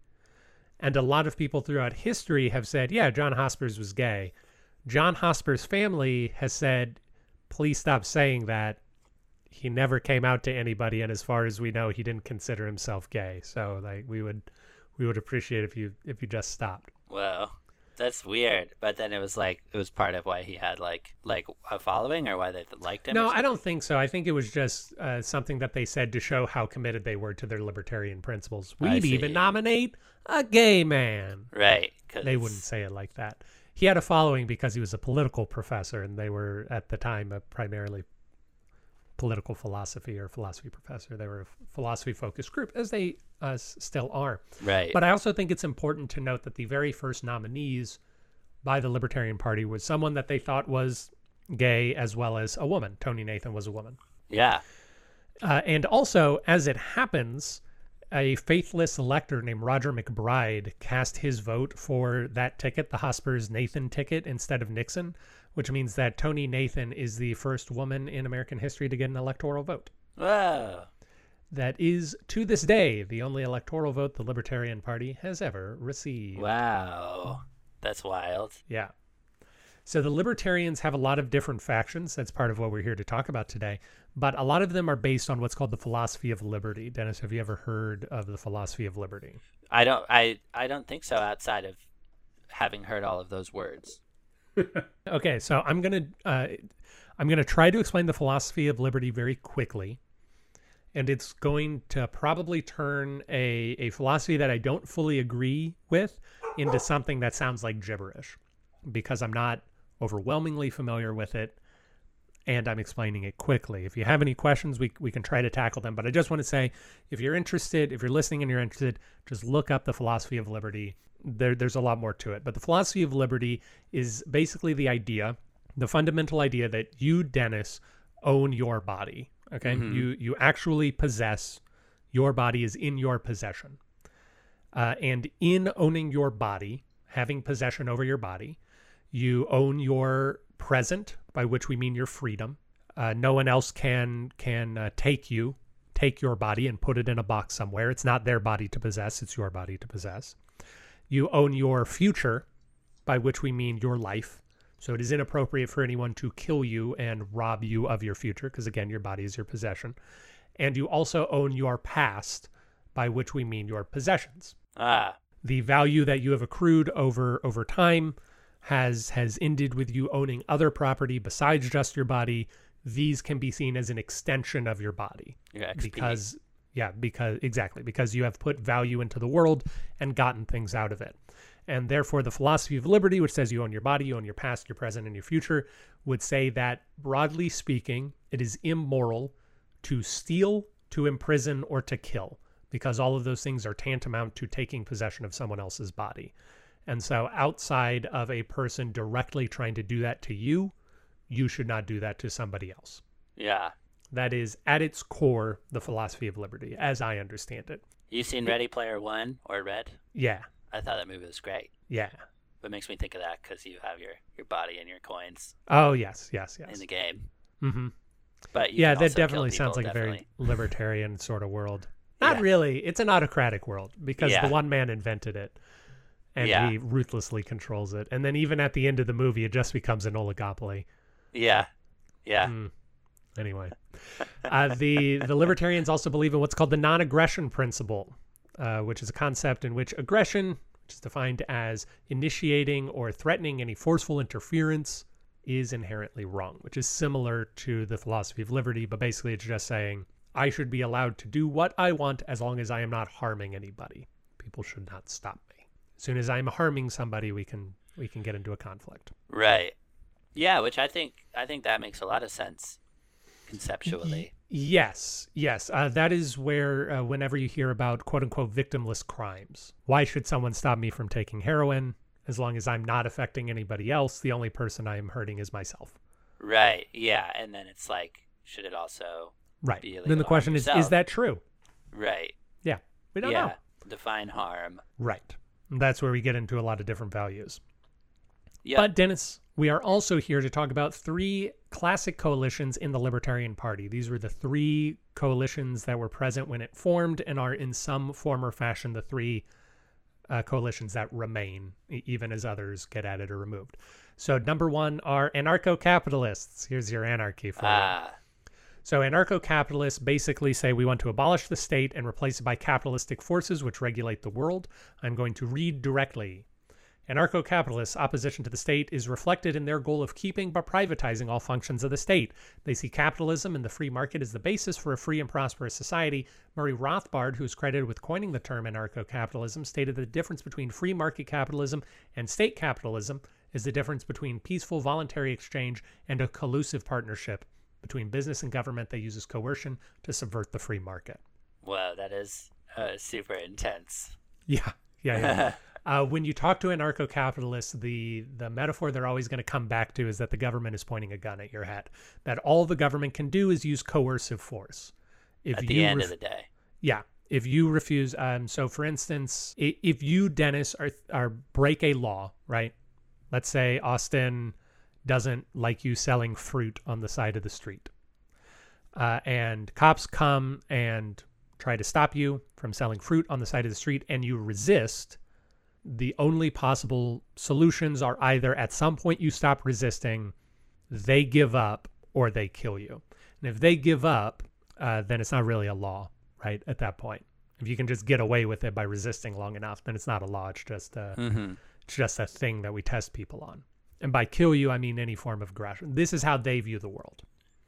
A: And a lot of people throughout history have said, yeah, John Hospers was gay. John Hospers' family has said, please stop saying that. He never came out to anybody, and as far as we know, he didn't consider himself gay. So, like, we would, we would appreciate if you if you just stopped.
B: Well, that's weird. But then it was like it was part of why he had like like a following or why they liked him.
A: No, I don't think so. I think it was just uh, something that they said to show how committed they were to their libertarian principles. We'd even nominate a gay man.
B: Right.
A: They wouldn't say it like that. He had a following because he was a political professor, and they were at the time a primarily political philosophy or philosophy professor. They were a philosophy focused group, as they uh, s- still are.
B: Right.
A: But I also think it's important to note that the very first nominees by the Libertarian Party was someone that they thought was gay as well as a woman. Tonie Nathan was a woman.
B: yeah.
A: Uh, and also, as it happens, a faithless elector named Roger MacBride cast his vote for that ticket, the Hospers Nathan ticket, instead of Nixon, which means that Tonie Nathan is the first woman in American history to get an electoral vote.
B: Whoa.
A: That is, to this day, the only electoral vote the Libertarian Party has ever received.
B: Wow. That's wild.
A: Yeah. So the libertarians have a lot of different factions. That's part of what we're here to talk about today. But a lot of them are based on what's called the philosophy of liberty. Dennis, have you ever heard of the philosophy of liberty?
B: I don't I I don't think so outside of having heard all of those words.
A: Okay, so I'm gonna uh, I'm gonna try to explain the philosophy of liberty very quickly, and it's going to probably turn a a philosophy that I don't fully agree with into something that sounds like gibberish, because I'm not overwhelmingly familiar with it, and I'm explaining it quickly. If you have any questions, we we can try to tackle them. But I just want to say, if you're interested, if you're listening and you're interested, just look up the philosophy of liberty there, there's a lot more to it. But the philosophy of liberty is basically the idea, the fundamental idea that you, Dennis, own your body. Okay,
B: Mhm.
A: you you actually possess your body is in your possession, uh, and in owning your body, having possession over your body, you own your present, by which we mean your freedom. Uh, no one else can can uh, take you, take your body and put it in a box somewhere. It's not their body to possess; it's your body to possess. You own your future, by which we mean your life. So it is inappropriate for anyone to kill you and rob you of your future, because again, your body is your possession. And you also own your past, by which we mean your possessions.
B: Ah.
A: The value that you have accrued over over time has has ended with you owning other property besides just your body. These can be seen as an extension of your body
B: XP.
A: because yeah because exactly because you have put value into the world and gotten things out of it and therefore the philosophy of liberty which says you own your body you own your past your present and your future would say that broadly speaking it is immoral to steal to imprison or to kill because all of those things are tantamount to taking possession of someone else's body and so outside of a person directly trying to do that to you you should not do that to somebody else
B: Yeah.
A: that is, at its core, the philosophy of liberty, as I understand it.
B: You seen Ready Player One or Red?
A: Yeah,
B: I thought that movie was great.
A: yeah.
B: What makes me think of that because you have your your body and your coins
A: Oh, yes, yes, yes.
B: in the game.
A: hmm
B: But
A: Yeah, that definitely sounds like
B: definitely.
A: a very libertarian sort of world. Not
B: Yeah.
A: really. It's an autocratic world because
B: Yeah.
A: the one man invented it and
B: Yeah.
A: he ruthlessly controls it. And then even at the end of the movie, it just becomes an oligopoly.
B: Yeah. Yeah.
A: Mm. Anyway, uh, the the libertarians also believe in what's called the non-aggression principle, uh, which is a concept in which aggression, which is defined as initiating or threatening any forceful interference, is inherently wrong. Which is similar to the philosophy of liberty, but basically it's just saying I should be allowed to do what I want as long as I am not harming anybody. People should not stop me. As soon as I'm harming somebody, we can we can get into a conflict.
B: Right. Yeah, which I think I think that makes a lot of sense conceptually.
A: Yes, yes. Uh, that is where, uh, whenever you hear about quote unquote victimless crimes, why should someone stop me from taking heroin as long as I'm not affecting anybody else? The only person I am hurting is myself.
B: Right. Yeah, and then it's like, should it also?
A: Right.
B: Be
A: then the question is, is that true?
B: Right.
A: Yeah. We don't
B: yeah.
A: know.
B: Define harm.
A: Right. And that's where we get into a lot of different values.
B: Yeah.
A: But Dennis, we are also here to talk about three classic coalitions in the Libertarian Party. These were the three coalitions that were present when it formed and are in some form or fashion the three uh, coalitions that remain, even as others get added or removed. So number one are anarcho-capitalists. Here's your anarchy for you.
B: Ah.
A: So anarcho-capitalists basically say we want to abolish the state and replace it by capitalistic forces which regulate the world. I'm going to read directly. Anarcho-capitalists' opposition to the state is reflected in their goal of keeping but privatizing all functions of the state. They see capitalism and the free market as the basis for a free and prosperous society. Murray Rothbard, who is credited with coining the term anarcho-capitalism, stated that the difference between free market capitalism and state capitalism is the difference between peaceful voluntary exchange and a collusive partnership between business and government that uses coercion to subvert the free market.
B: Whoa, that is uh, super intense.
A: Yeah, yeah, yeah. uh, when you talk to anarcho-capitalists, the the metaphor they're always going to come back to is that the government is pointing a gun at your head. That all the government can do is use coercive force. If
B: At
A: you
B: the end of the day.
A: yeah, if you refuse, um, so for instance, if you Dennis are are break a law, right? Let's say Austin doesn't like you selling fruit on the side of the street. uh, and cops come and try to stop you from selling fruit on the side of the street, and you resist, the only possible solutions are either at some point you stop resisting, they give up, or they kill you. And if they give up, uh, then it's not really a law, right? At that point, if you can just get away with it by resisting long enough, then it's not a law. It's just a,
B: Mm-hmm.
A: it's just a thing that we test people on. And by kill you, I mean any form of aggression. This is how they view the world.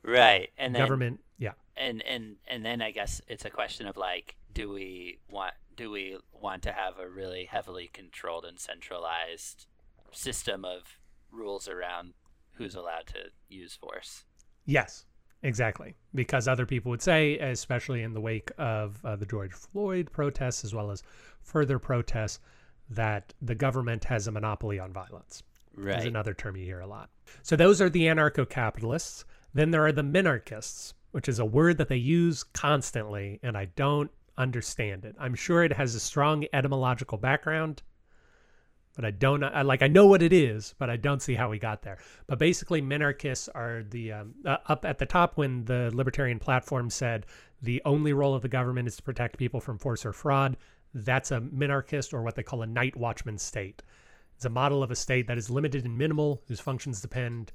B: Right. And then
A: Government, yeah,
B: and and and then I guess it's a question of like, do we want do we want to have a really heavily controlled and centralized system of rules around who's allowed to use force?
A: yes, exactly. Because other people would say, especially in the wake of uh, the George Floyd protests, as well as further protests, that the government has a monopoly on violence.
B: Right.
A: is another term you hear a lot. So those are the anarcho-capitalists. Then there are the minarchists, which is a word that they use constantly, and I don't understand it. I'm sure it has a strong etymological background, but I don't I, like. I know what it is, but I don't see how we got there. But basically, minarchists are the um, uh, up at the top when the libertarian platform said the only role of the government is to protect people from force or fraud. That's a minarchist or what they call a night watchman state. It's a model of a state that is limited and minimal, whose functions depend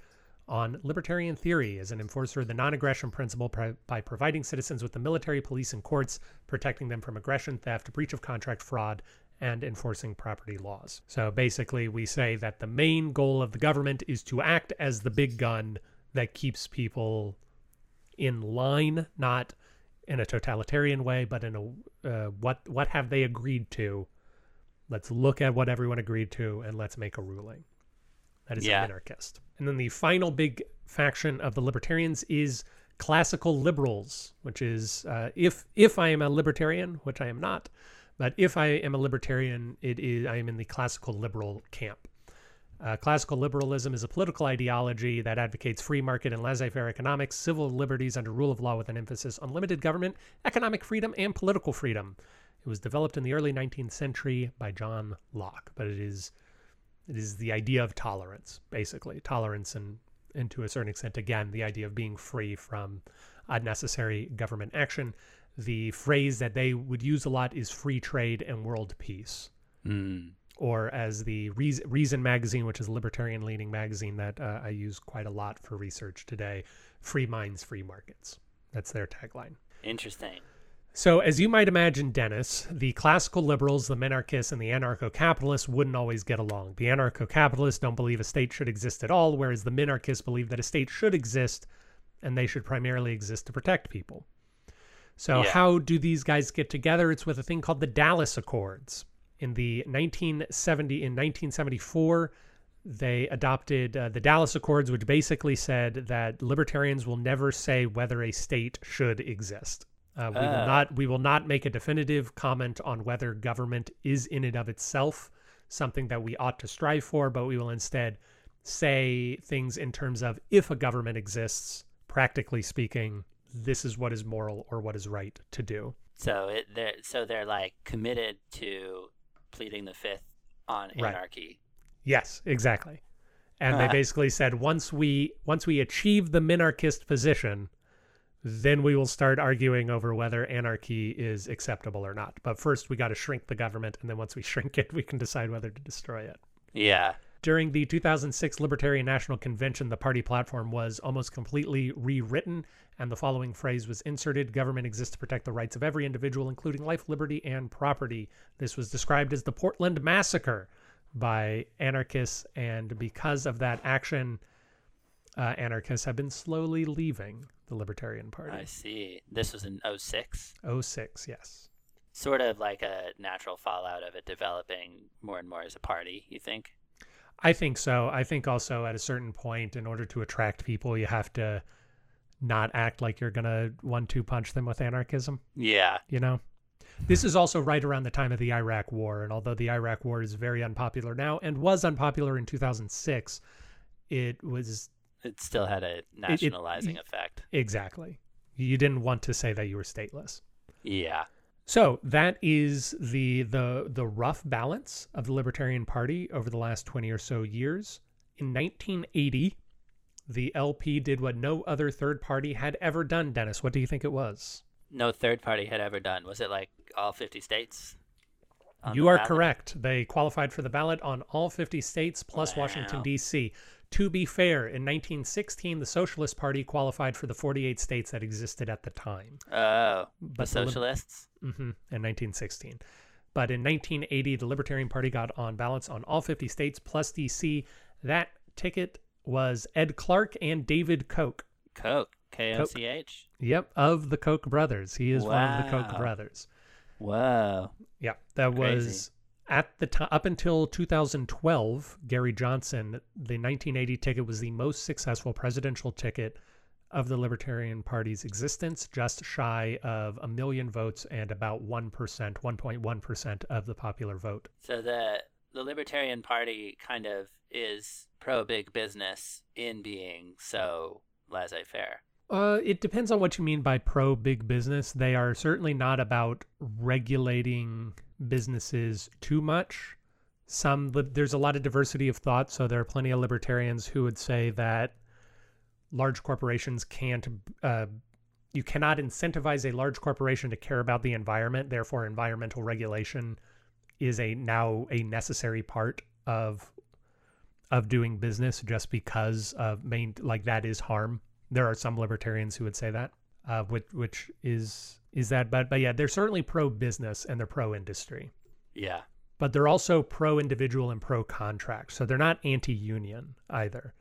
A: on libertarian theory as an enforcer of the non aggression principle pri- by providing citizens with the military, police, and courts, protecting them from aggression, theft, breach of contract, fraud, and enforcing property laws. So basically, we say that the main goal of the government is to act as the big gun that keeps people in line, not in a totalitarian way, but in a uh, what what have they agreed to? Let's look at what everyone agreed to and let's make a ruling. That is
B: Yeah.
A: a minarchist. And then the final big faction of the libertarians is classical liberals, which is uh, if if I am a libertarian, which I am not, but if I am a libertarian, it is I am in the classical liberal camp. Uh, classical liberalism is a political ideology that advocates free market and laissez faire economics, civil liberties under rule of law with an emphasis on limited government, economic freedom, and political freedom. It was developed in the early 19th century by John Locke, but it is it is the idea of tolerance, basically tolerance, and and to a certain extent, again, the idea of being free from unnecessary government action. The phrase that they would use a lot is free trade and world peace
B: Mm.
A: or as the Reason, Reason magazine, which is a libertarian leaning magazine that uh, I use quite a lot for research today, free minds, free markets. That's their tagline.
B: Interesting.
A: So, as you might imagine, Dennis, the classical liberals, the minarchists, and the anarcho capitalists wouldn't always get along. The anarcho capitalists don't believe a state should exist at all, whereas the minarchists believe that a state should exist and they should primarily exist to protect people. So,
B: Yeah.
A: how do these guys get together? It's with a thing called the Dallas Accords. In the 1970 in 1974, they adopted uh, the Dallas Accords, which basically said that libertarians will never say whether a state should exist. Uh, we will
B: Ah.
A: not we will not make a definitive comment on whether government is in and of itself something that we ought to strive for, but we will instead say things in terms of if a government exists, practically speaking, this is what is moral or what is right to do.
B: So it they're so they're like committed to pleading the fifth on
A: Right.
B: anarchy.
A: Yes, exactly. And they basically said once we once we achieve the minarchist position, then we will start arguing over whether anarchy is acceptable or not. But first we got to shrink the government and then once we shrink it, we can decide whether to destroy it.
B: Yeah.
A: During the 2006 Libertarian National Convention, the party platform was almost completely rewritten, and the following phrase was inserted Government exists to protect the rights of every individual, including life, liberty, and property. This was described as the Portland Massacre by anarchists, and because of that action, uh, anarchists have been slowly leaving the Libertarian Party.
B: I see. This was in 06.
A: 06, yes.
B: Sort of like a natural fallout of it developing more and more as a party, you think?
A: I think so. I think also at a certain point, in order to attract people, you have to not act like you're gonna one-two punch them with anarchism.
B: Yeah.
A: You know, this is also right around the time of the Iraq War, and although the Iraq War is very unpopular now and was unpopular in 2006, it was
B: It still had a nationalizing effect.
A: exactly. You didn't want to say that you were stateless.
B: Yeah.
A: So that is the the the rough balance of the Libertarian Party over the last 20 or so years. In 1980, the LP did what no other third party had ever done. Dennis, what do you think it was?
B: No third party had ever done. Was it like all 50 states?
A: You are
B: ballot?
A: correct. They qualified for the ballot on all 50 states plus Washington, D.C. To be fair, in 1916, the Socialist Party qualified for the 48 states that existed at the time.
B: Oh, the
A: But the lib-
B: socialists?
A: hmm in 1916. But in 1980, the Libertarian Party got on ballots on all 50 states plus DC. That ticket was Ed Clark and David Koch.
B: Koch, K O C H?
A: Yep, of the Koch brothers. He is one of the Koch brothers.
B: Wow.
A: Yeah, that
B: Crazy.
A: was at the time up until 2012. Gary Johnson, the 1980 ticket was the most successful presidential ticket of the Libertarian Party's existence, just shy of a million votes and about one percent, 1.1 percent of the popular vote.
B: So the the Libertarian Party kind of is pro big business in being so laissez faire.
A: Uh, it depends on what you mean by pro big business. They are certainly not about regulating businesses too much. Some there's a lot of diversity of thought, so there are plenty of libertarians who would say that large corporations can't. Uh, you cannot incentivize a large corporation to care about the environment. Therefore, environmental regulation is a now a necessary part of of doing business just because of main like that is harm there are some libertarians who would say that, uh, which which is is that, but but yeah, they're certainly pro business and they're pro industry,
B: Yeah.
A: but they're also pro individual and pro contract, so they're not anti union either.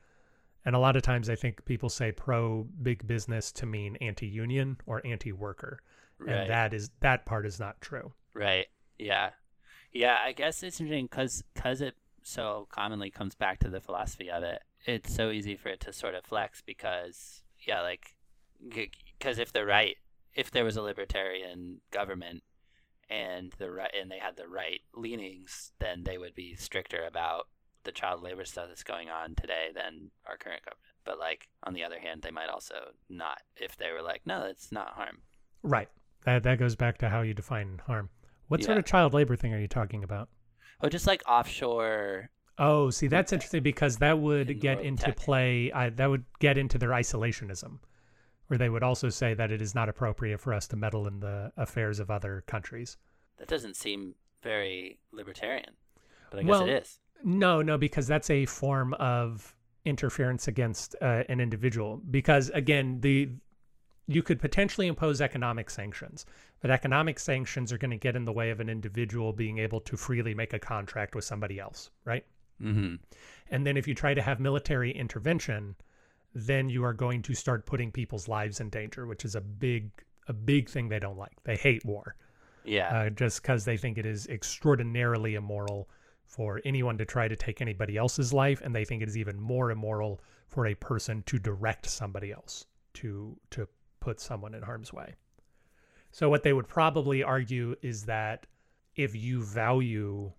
A: And a lot of times, I think people say pro big business to mean anti union or anti worker,
B: Right.
A: and that is that part is not true.
B: Right. Yeah. Yeah, I guess it's interesting because cuz it so commonly comes back to the philosophy of it. It's so easy for it to sort of flex because, yeah, like, because if they're right, if there was a libertarian government and the right, and they had the right leanings, then they would be stricter about the child labor stuff that's going on today than our current government. But like on the other hand, they might also not if they were like, no, it's not harm.
A: Right. That that goes back to how you define harm. What sort of child labor thing are you talking about?
B: Oh, just like offshore
A: Oh, see, that's interesting because that would get into
B: tech.
A: play. I, that would get into their isolationism, where they would also say that it is not appropriate for us to meddle in the affairs of other countries.
B: That doesn't seem very libertarian, but I guess
A: Well,
B: it is.
A: No, no, because that's a form of interference against uh, an individual. Because again, the you could potentially impose economic sanctions, but economic sanctions are going to get in the way of an individual being able to freely make a contract with somebody else, right?
B: Mm-hmm.
A: And then if you try to have military intervention, then you are going to start putting people's lives in danger, which is a big a big thing they don't like. They hate war.
B: Yeah.
A: Uh, just because they think it is extraordinarily immoral for anyone to try to take anybody else's life, and they think it is even more immoral for a person to direct somebody else to to put someone in harm's way. So what they would probably argue is that if you value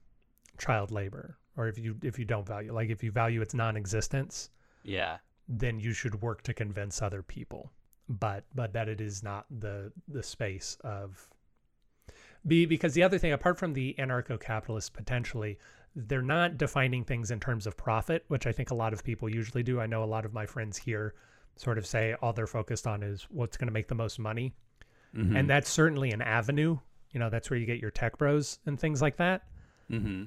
A: child labor, or if you if you don't value, like if you value its non-existence,
B: yeah.
A: Then you should work to convince other people. But but that it is not the the space of be because the other thing apart from the anarcho-capitalists potentially they're not defining things in terms of profit which i think a lot of people usually do. I know a lot of my friends here sort of say all they're focused on is what's going to make the most money.
B: Mm-hmm.
A: and that's certainly an avenue. You know that's where you get your tech bros and things like that.
B: Mm-hmm.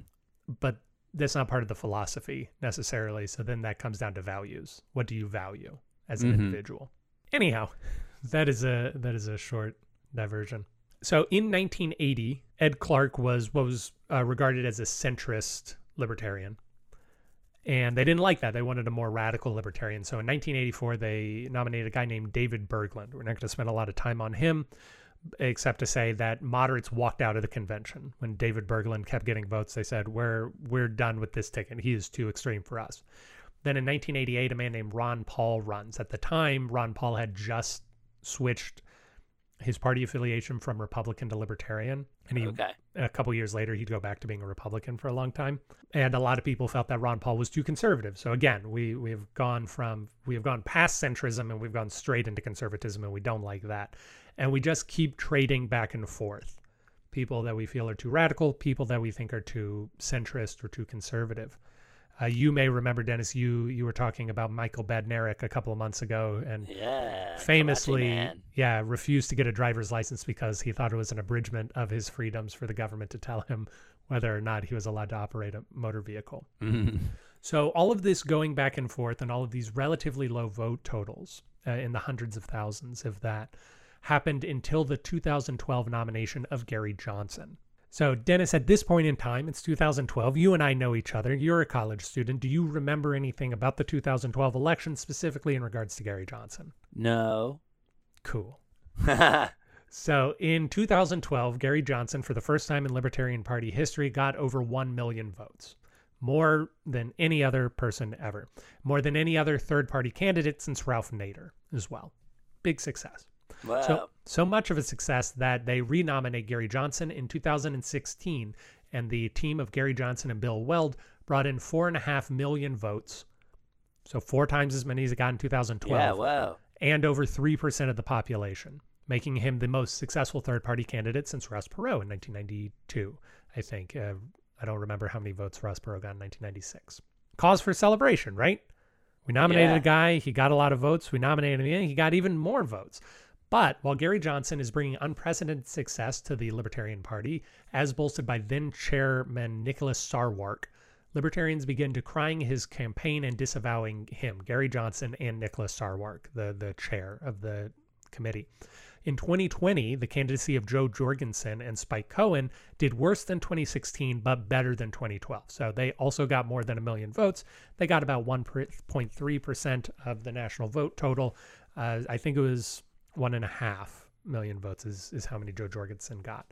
A: but that's not part of the philosophy necessarily. So then that comes down to values. What do you value as an
B: Mhm.
A: individual? Anyhow, that is a that is a short diversion. So in 1980, Ed Clark was what was uh, regarded as a centrist libertarian. And they didn't like that. They wanted a more radical libertarian. So in 1984, they nominated a guy named David Bergland. We're not going to spend a lot of time on him except to say that moderates walked out of the convention when David Bergland kept getting votes. They said, "We're we're done with this ticket. He is too extreme for us." Then in 1988, a man named Ron Paul runs. At the time, Ron Paul had just switched his party affiliation from Republican to Libertarian, and he
B: Okay.
A: a couple years later he'd go back to being a Republican for a long time. And a lot of people felt that Ron Paul was too conservative. So again, we we've gone from we have gone past centrism and we've gone straight into conservatism, and we don't like that. And we just keep trading back and forth. People that we feel are too radical, people that we think are too centrist or too conservative. Uh, you may remember, Dennis, you you were talking about Michael Badnarik a couple of months ago, and
B: Yeah.
A: famously, yeah, refused to get a driver's license because he thought it was an abridgment of his freedoms for the government to tell him whether or not he was allowed to operate a motor vehicle.
B: Mhm.
A: So all of this going back and forth, and all of these relatively low vote totals uh, in the hundreds of thousands, if that, happened until the 2012 nomination of Gary Johnson. So, Dennis, at this point in time, it's 2012. You and I know each other. You're a college student. Do you remember anything about the 2012 election, specifically in regards to Gary Johnson?
B: No.
A: Cool. So, in 2012, Gary Johnson, for the first time in Libertarian Party history, got over 1 million votes. More than any other person ever. More than any other third party candidate since Ralph Nader as well. Big success.
B: Wow.
A: So, so much of a success that they renominate Gary Johnson in 2016, and the team of Gary Johnson and Bill Weld brought in four and a half million votes. So four times as many as it got in 2012,
B: yeah. Wow.
A: and over three percent of the population, making him the most successful third-party candidate since Ross Perot in 1992. I think uh, I don't remember how many votes Ross Perot got in 1996. Cause for celebration, right? We nominated
B: Yeah.
A: a guy, he got a lot of votes. We nominated him, again, he got even more votes. But while Gary Johnson is bringing unprecedented success to the Libertarian Party, as bolstered by then chairman Nicholas Sarwark, Libertarians begin decrying his campaign and disavowing him, Gary Johnson and Nicholas Sarwark, the, the chair of the committee. In 2020, the candidacy of Jo Jorgensen and Spike Cohen did worse than 2016, but better than 2012. So they also got more than a million votes. They got about 1.3% of the national vote total. Uh, I think it was one and a half million votes is, is how many Jo Jorgensen got.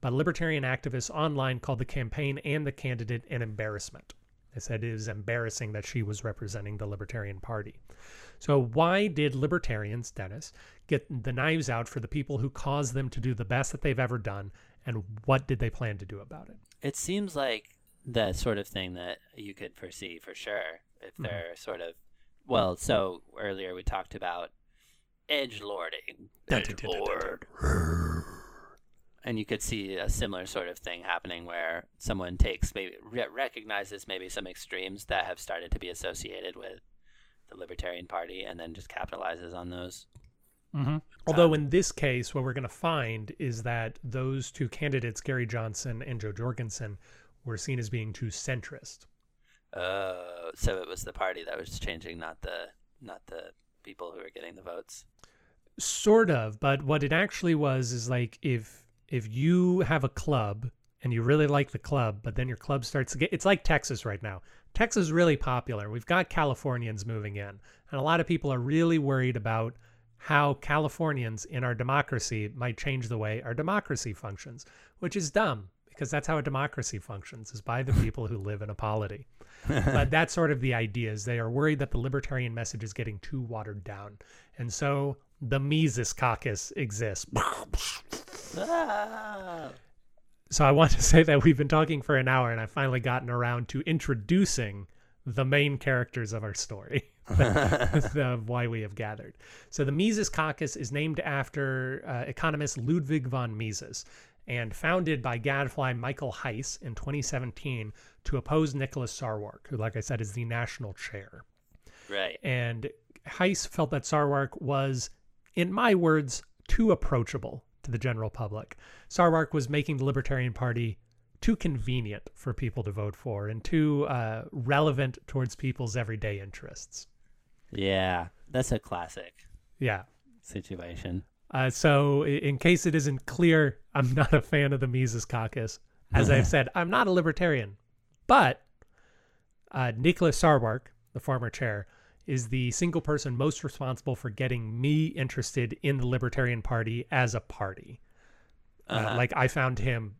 A: But libertarian activists online called the campaign and the candidate an embarrassment. They said it is embarrassing that she was representing the Libertarian Party. So, why did libertarians, Dennis, get the knives out for the people who caused them to do the best that they've ever done? And what did they plan to do about it?
B: It seems like the sort of thing that you could foresee for sure if
A: Mhm.
B: they're sort of well. So earlier we talked about edge lording, and you could see a similar sort of thing happening where someone takes maybe recognizes maybe some extremes that have started to be associated with the Libertarian Party, and then just capitalizes on those.
A: Mm-hmm. Although in this case, what we're going to find is that those two candidates, Gary Johnson and Jo Jorgensen, were seen as being too centrist.
B: Uh, so it was the party that was changing, not the not the people who were getting the votes.
A: Sort of, but what it actually was is like if if you have a club and you really like the club, but then your club starts to get it's like Texas right now. Texas is really popular. We've got Californians moving in, and a lot of people are really worried about how Californians in our democracy might change the way our democracy functions, which is dumb because that's how a democracy functions is by the people who live in a polity. but that's sort of the idea is they are worried that the libertarian message is getting too watered down. And so the Mises caucus exists.
B: Ah!
A: So I want to say that we've been talking for an hour and I've finally gotten around to introducing the main characters of our story. of why we have gathered. So the Mises Caucus is named after uh, economist Ludwig von Mises and founded by gadfly Michael Heise in 2017 to oppose Nicholas Sarwark, who, like I said, is the national chair.
B: right.
A: And Heise felt that Sarwark was, in my words, too approachable to the general public. Sarwark was making the Libertarian Party too convenient for people to vote for and too uh, relevant towards people's everyday interests.
B: Yeah, that's a classic
A: Yeah.
B: situation.
A: Uh, so, in case it isn't clear, I'm not a fan of the Mises Caucus. As I've said, I'm not a libertarian. But uh, Nicholas Sarwark, the former chair, is the single person most responsible for getting me interested in the Libertarian Party as a party. Uh,
B: Uh-huh.
A: like, I found him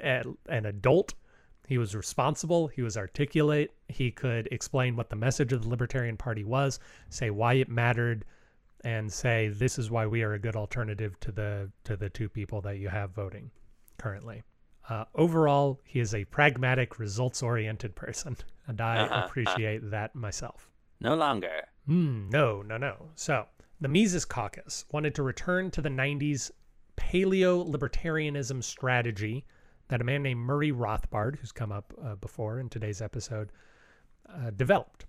A: an adult. He was responsible. He was articulate. He could explain what the message of the Libertarian Party was, say why it mattered, and say this is why we are a good alternative to the to the two people that you have voting currently. Uh, overall, he is a pragmatic, results-oriented person, and I
B: Uh-huh, uh.
A: appreciate that myself.
B: No longer.
A: Hmm, no, no, no. So the Mises Caucus wanted to return to the 90s paleo libertarianism strategy that a man named Murray Rothbard, who's come up uh, before in today's episode, uh, developed.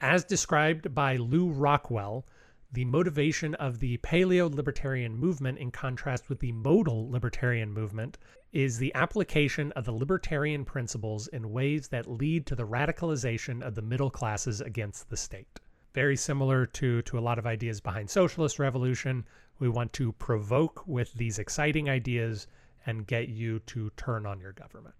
A: As described by Lew Rockwell, the motivation of the paleo libertarian movement, in contrast with the modal libertarian movement, is the application of the libertarian principles in ways that lead to the radicalization of the middle classes against the state. Very similar to, to a lot of ideas behind socialist revolution. We want to provoke with these exciting ideas and get you to turn on your government.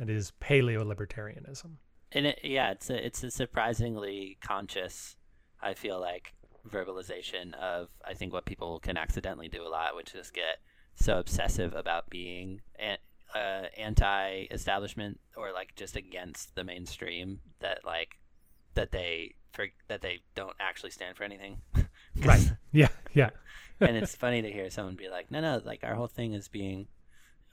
A: It is paleo libertarianism.
B: And it, yeah, it's a, it's a surprisingly conscious, I feel like, verbalization of I think what people can accidentally do a lot, which is get so obsessive about being an, uh, anti-establishment or like just against the mainstream that like that they for that they don't actually stand for anything.
A: right. Yeah. Yeah.
B: and it's funny to hear someone be like, "No, no, like our whole thing is being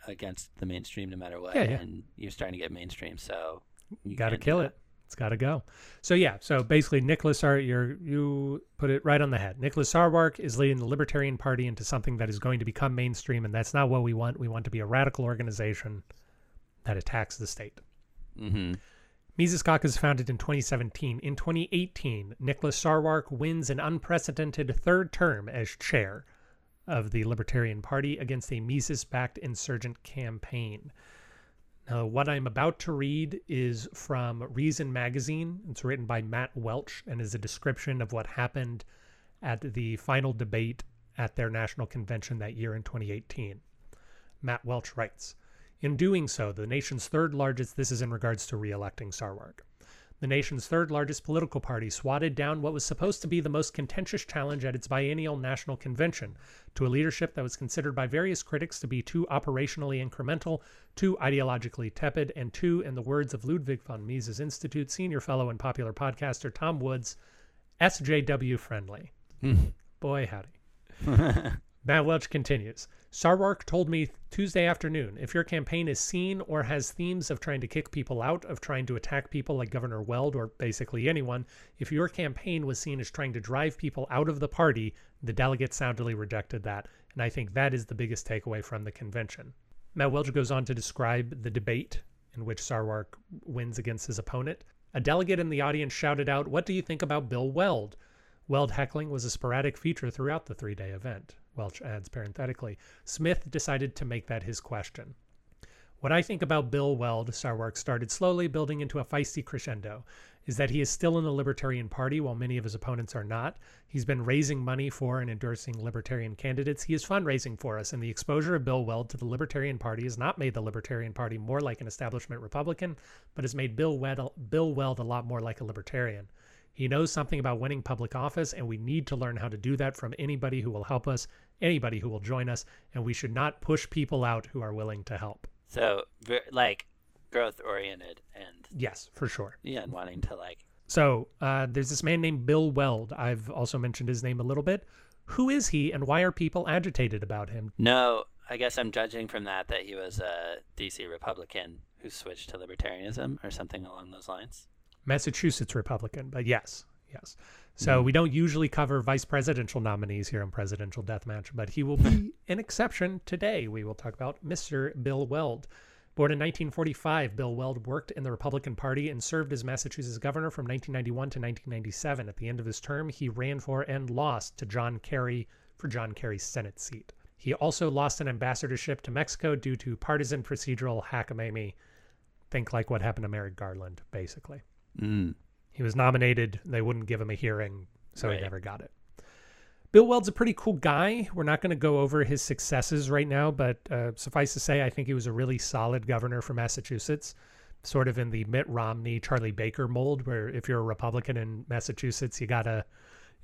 B: against the mainstream no matter what."
A: Yeah, yeah.
B: And you're starting to get mainstream, so
A: you got to kill it. It's got to go. So yeah, so basically Nicholas Sar you you put it right on the head. Nicholas Sarwark is leading the Libertarian Party into something that is going to become mainstream and that's not what we want. We want to be a radical organization that attacks the state.
B: Mm-hmm.
A: Mises Caucus founded in 2017. In 2018, Nicholas Sarwark wins an unprecedented third term as chair of the Libertarian Party against a Mises-backed insurgent campaign. Now, what I'm about to read is from Reason Magazine. It's written by Matt Welch and is a description of what happened at the final debate at their national convention that year in 2018. Matt Welch writes, In doing so, the nation's third largest, this is in regards to re-electing Sarwark, the nation's third largest political party swatted down what was supposed to be the most contentious challenge at its biennial national convention to a leadership that was considered by various critics to be too operationally incremental, too ideologically tepid, and too, in the words of Ludwig von Mises Institute senior fellow and popular podcaster Tom Woods, SJW friendly. Hmm. Boy, howdy. Matt Welch continues. Sarwark told me Tuesday afternoon if your campaign is seen or has themes of trying to kick people out, of trying to attack people like Governor Weld or basically anyone, if your campaign was seen as trying to drive people out of the party, the delegates soundly rejected that. And I think that is the biggest takeaway from the convention. Matt Welch goes on to describe the debate in which Sarwark wins against his opponent. A delegate in the audience shouted out, What do you think about Bill Weld? Weld heckling was a sporadic feature throughout the three day event. Welch adds parenthetically. Smith decided to make that his question. What I think about Bill Weld, Sarwark started slowly building into a feisty crescendo, is that he is still in the Libertarian Party while many of his opponents are not. He's been raising money for and endorsing Libertarian candidates. He is fundraising for us, and the exposure of Bill Weld to the Libertarian Party has not made the Libertarian Party more like an establishment Republican, but has made Bill Weld, Bill Weld a lot more like a Libertarian. He knows something about winning public office, and we need to learn how to do that from anybody who will help us, anybody who will join us, and we should not push people out who are willing to help.
B: So, like, growth oriented and
A: yes, for sure.
B: Yeah, and wanting to like.
A: So uh, there's this man named Bill Weld. I've also mentioned his name a little bit. Who is he, and why are people agitated about him?
B: No, I guess I'm judging from that that he was a DC Republican who switched to libertarianism or something along those lines.
A: Massachusetts Republican, but yes, yes. So mm. we don't usually cover vice presidential nominees here on Presidential Deathmatch, but he will be an exception today. We will talk about Mr. Bill Weld. Born in 1945, Bill Weld worked in the Republican Party and served as Massachusetts governor from 1991 to 1997. At the end of his term, he ran for and lost to John Kerry for John Kerry's Senate seat. He also lost an ambassadorship to Mexico due to partisan procedural hackamamie. Think like what happened to Merrick Garland, basically.
B: Mm.
A: He was nominated. They wouldn't give him a hearing, so
B: Right.
A: he never got it. Bill Weld's a pretty cool guy. We're not going to go over his successes right now, but uh, suffice to say, I think he was a really solid governor for Massachusetts, sort of in the Mitt Romney, Charlie Baker mold, where if you're a Republican in Massachusetts, you gotta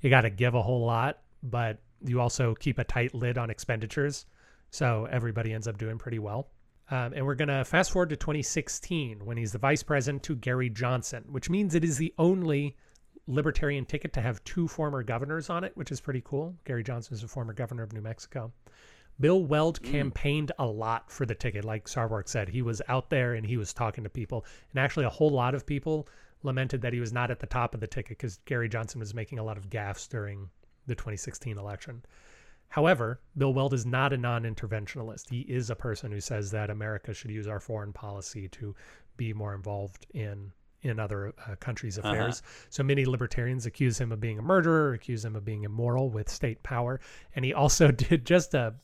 A: you gotta give a whole lot, but you also keep a tight lid on expenditures, so everybody ends up doing pretty well. Um, and we're going to fast forward to 2016 when he's the vice president to Gary Johnson, which means it is the only libertarian ticket to have two former governors on it, which is pretty cool. Gary Johnson is a former governor of New Mexico. Bill Weld campaigned a lot for the ticket, like Sarwark said. He was out there and he was talking to people. And actually, a whole lot of people lamented that he was not at the top of the ticket because Gary Johnson was making a lot of gaffes during the 2016 election. However, Bill Weld is not a non interventionalist. He is a person who says that America should use our foreign policy to be more involved in in other uh, countries' affairs. So many libertarians accuse him of being a murderer, accuse him of being immoral with state power, and he also did just a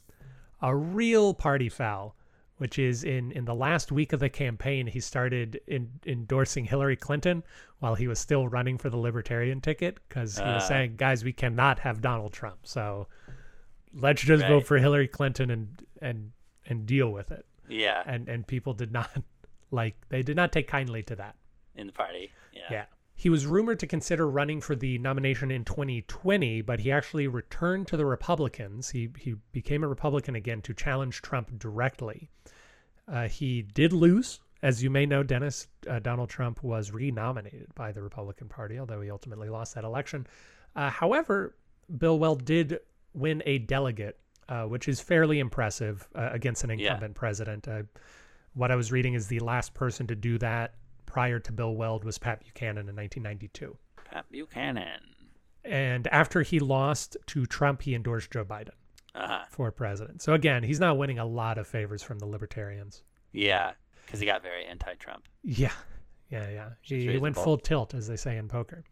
A: a real party foul, which is in in the last week of the campaign, he started in, endorsing Hillary Clinton while he was still running for the Libertarian ticket because he was
B: Uh.
A: saying, "Guys, we cannot have Donald Trump, so let's just
B: Right.
A: vote for Hillary Clinton and and and deal with it."
B: Yeah,
A: And and people did not like they did not take kindly to that.
B: in the party. Yeah.
A: Yeah. He was rumored to consider running for the nomination in 2020, but he actually returned to the Republicans. He he became a Republican again to challenge Trump directly. Uh, he did lose, as you may know, Dennis. Uh, Donald Trump was renominated by the Republican Party, although he ultimately lost that election. Uh, however, Bill Weld did win a delegate, uh, which is fairly impressive uh, against an
B: Yeah.
A: incumbent president. Uh, what I was reading is the last person to do that prior to Bill Weld was Pat Buchanan in 1992.
B: Pat Buchanan.
A: And after he lost to Trump, he endorsed Joe Biden
B: Uh huh.
A: for president. So again, he's not winning a lot of favors from the libertarians.
B: Yeah, because he got very anti-Trump.
A: Yeah, yeah, yeah. He, he went full tilt, as they say in poker.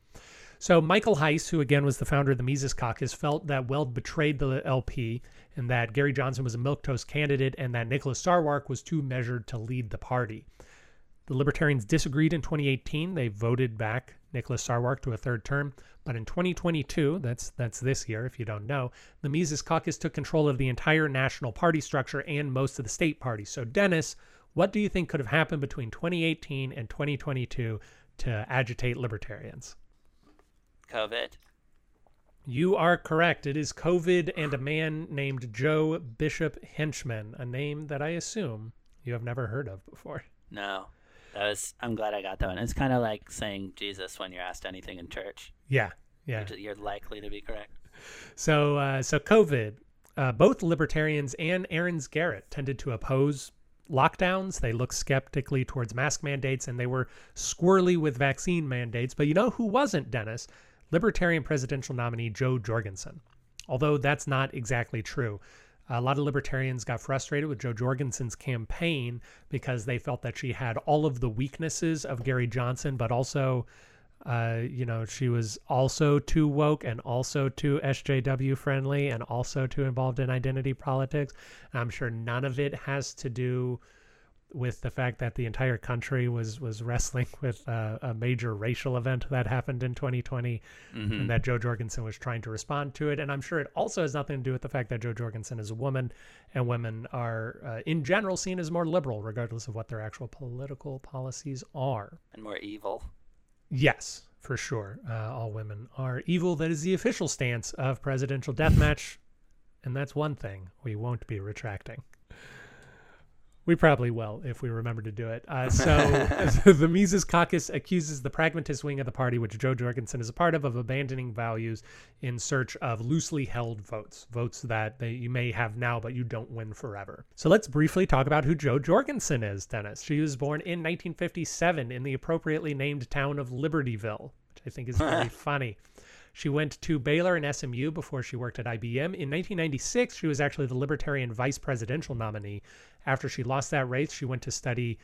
A: So Michael Heise, who again was the founder of the Mises Caucus, felt that Weld betrayed the LP and that Gary Johnson was a milquetoast candidate and that Nicholas Sarwark was too measured to lead the party. The Libertarians disagreed in 2018. They voted back Nicholas Sarwark to a third term. But in 2022, that's that's this year, if you don't know, the Mises Caucus took control of the entire national party structure and most of the state parties. So, Dennis, what do you think could have happened between 2018 and 2022 to agitate libertarians?
B: COVID.
A: You are correct. It is COVID and a man named Joe Bishop Henchman, a name that I assume you have never heard of before.
B: No, that was. I'm glad I got that one. It's kind of like saying Jesus when you're asked anything in church.
A: Yeah, yeah.
B: You're, you're likely to be correct.
A: So, uh, so COVID, uh, both libertarians and Aaron's Garrett tended to oppose lockdowns. They looked skeptically towards mask mandates, and they were squirrely with vaccine mandates. But you know who wasn't, Dennis? Libertarian presidential nominee Jo Jorgensen. Although that's not exactly true. A lot of libertarians got frustrated with Jo Jorgensen's campaign because they felt that she had all of the weaknesses of Gary Johnson, but also uh, you know, she was also too woke and also too SJW friendly and also too involved in identity politics. I'm sure none of it has to do with the fact that the entire country was was wrestling with uh, a major racial event that happened in 2020
B: Mm-hmm.
A: and that Jo Jorgensen was trying to respond to it. And I'm sure it also has nothing to do with the fact that Jo Jorgensen is a woman and women are, uh, in general, seen as more liberal, regardless of what their actual political policies are.
B: And more evil.
A: Yes, for sure. Uh, all women are evil. That is the official stance of presidential deathmatch, and that's one thing we won't be retracting. We probably will if we remember to do it. Uh, so the Mises Caucus accuses the pragmatist wing of the party, which Jo Jorgensen is a part of, of abandoning values in search of loosely held votes, votes that they, you may have now, but you don't win forever. So let's briefly talk about who Jo Jorgensen is, Dennis. She was born in 1957 in the appropriately named town of Libertyville, which I think is very funny. She went to Baylor and SMU before she worked at IBM. In 1996, she was actually the Libertarian vice presidential nominee. After she lost that race, she went to study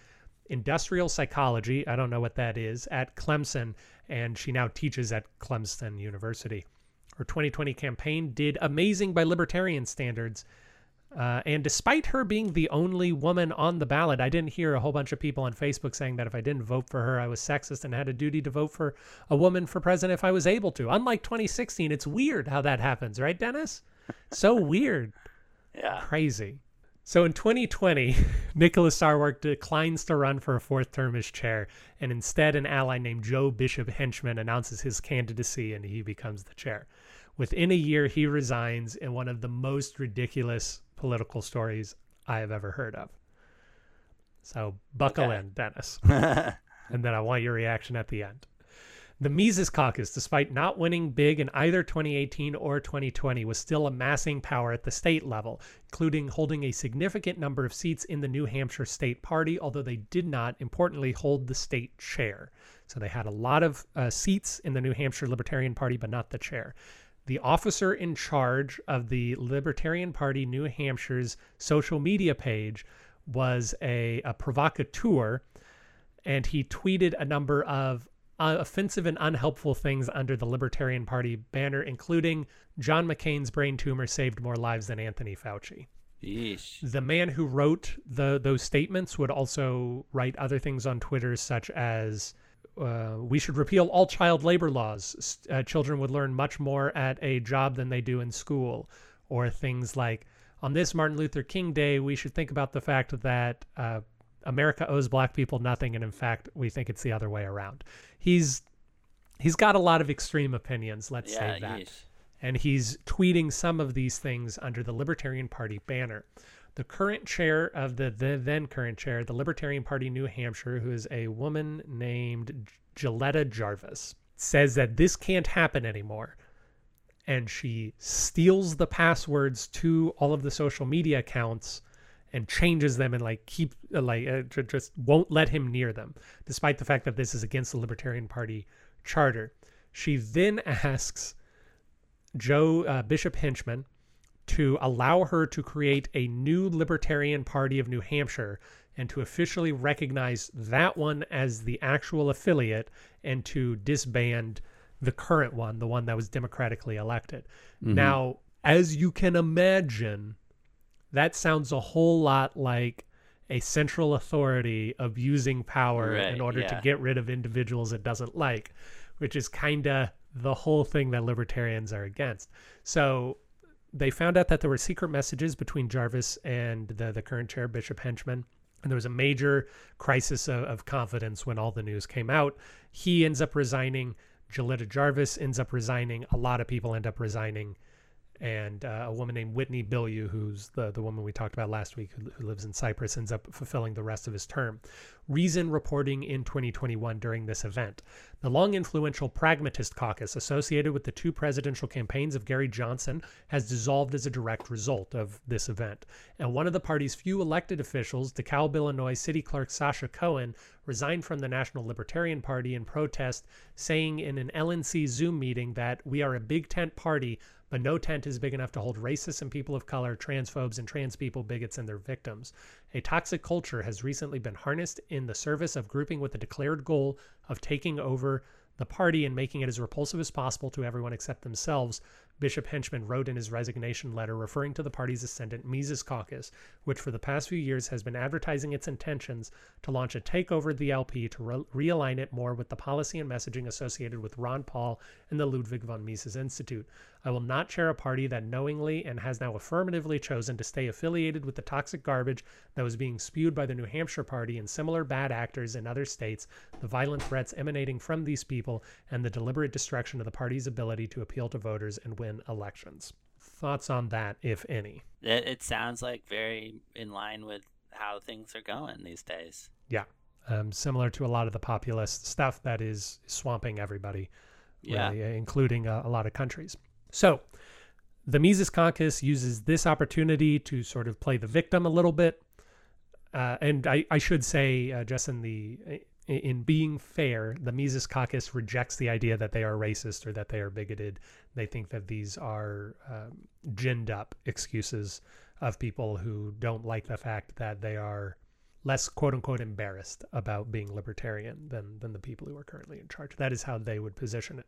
A: industrial psychology. I don't know what that is at Clemson, and she now teaches at Clemson University. Her 2020 campaign did amazing by libertarian standards. Uh, and despite her being the only woman on the ballot, I didn't hear a whole bunch of people on Facebook saying that if I didn't vote for her, I was sexist and had a duty to vote for a woman for president if I was able to. Unlike 2016, it's weird how that happens, right, Dennis? So weird,
B: Yeah.
A: crazy. So in 2020, Nicholas Sarwark declines to run for a fourth term as chair, and instead, an ally named Joe Bishop Henchman announces his candidacy and he becomes the chair. Within a year, he resigns in one of the most ridiculous political stories I have ever heard of. So buckle
B: Okay.
A: in, Dennis. and then I want your reaction at the end. The Mises Caucus, despite not winning big in either 2018 or 2020, was still amassing power at the state level, including holding a significant number of seats in the New Hampshire State Party, although they did not, importantly, hold the state chair. So they had a lot of uh, seats in the New Hampshire Libertarian Party, but not the chair. The officer in charge of the Libertarian Party New Hampshire's social media page was a, a provocateur and he tweeted a number of uh, offensive and unhelpful things under the Libertarian Party banner, including John McCain's brain tumor saved more lives than Anthony Fauci.
B: Yeesh.
A: The man who wrote the those statements would also write other things on Twitter, such as uh, we should repeal all child labor laws. Uh, children would learn much more at a job than they do in school, or things like on this Martin Luther King Day, we should think about the fact that uh, America owes black people nothing, and in fact, we think it's the other way around. He's he's got a lot of extreme opinions. Let's
B: Yeah,
A: say that
B: yeesh.
A: and he's tweeting some of these things under the Libertarian Party banner. The current chair of the, the then current chair, the Libertarian Party New Hampshire, who is a woman named Jilletta Jarvis, says that this can't happen anymore. And she steals the passwords to all of the social media accounts and changes them and like keep uh, like uh, just won't let him near them, despite the fact that this is against the Libertarian Party charter. She then asks Joe uh, Bishop Henchman to allow her to create a new Libertarian Party of New Hampshire and to officially recognize that one as the actual affiliate and to disband the current one, the one that was democratically elected. Now, as you can imagine, that sounds a whole lot like a central authority abusing power
B: Right,
A: in order to get rid of individuals it doesn't like, which is kind of the whole thing that libertarians are against. So they found out that there were secret messages between Jarvis and the, the current chair, Bishop Henchman. And there was a major crisis of, of confidence when all the news came out. He ends up resigning. Jilletta Jarvis ends up resigning. A lot of people end up resigning and uh, a woman named Whitney Bilyeu, who's the the woman we talked about last week, who, who lives in Cyprus, ends up fulfilling the rest of his term. Reason reporting in 2021 during this event. The long influential Pragmatist Caucus associated with the two presidential campaigns of Gary Johnson has dissolved as a direct result of this event. And one of the party's few elected officials, DeKalb, Illinois City Clerk Sasha Cohen, resigned from the National Libertarian Party in protest, saying in an LNC Zoom meeting that we are a big tent party but no tent is big enough to hold racists and people of color, transphobes, and trans people, bigots, and their victims. A toxic culture has recently been harnessed in the service of grouping with the declared goal of taking over the party and making it as repulsive as possible to everyone except themselves. Bishop Henchman wrote in his resignation letter referring to the party's ascendant Mises Caucus, which for the past few years has been advertising its intentions to launch a takeover of the LP to re realign it more with the policy and messaging associated with Ron Paul and the Ludwig von Mises Institute. I will not chair a party that knowingly and has now affirmatively chosen to stay affiliated with the toxic garbage that was being spewed by the New Hampshire Party and similar bad actors in other states, the violent threats emanating from these people, and the deliberate destruction of the party's ability to appeal to voters and win elections. Thoughts on that, if any?
B: It, sounds like very in line with how things are going these days.
A: Yeah. Um, similar to a lot of the populist stuff that is swamping everybody,
B: Yeah.
A: really, uh, including uh, a lot of countries. So, the Mises Caucus uses this opportunity to sort of play the victim a little bit. Uh, and I, I should say, uh, just in the in- in being fair, the Mises Caucus rejects the idea that they are racist or that they are bigoted. They think that these are um, ginned up excuses of people who don't like the fact that they are less quote unquote embarrassed about being libertarian than than the people who are currently in charge. That is how they would position it.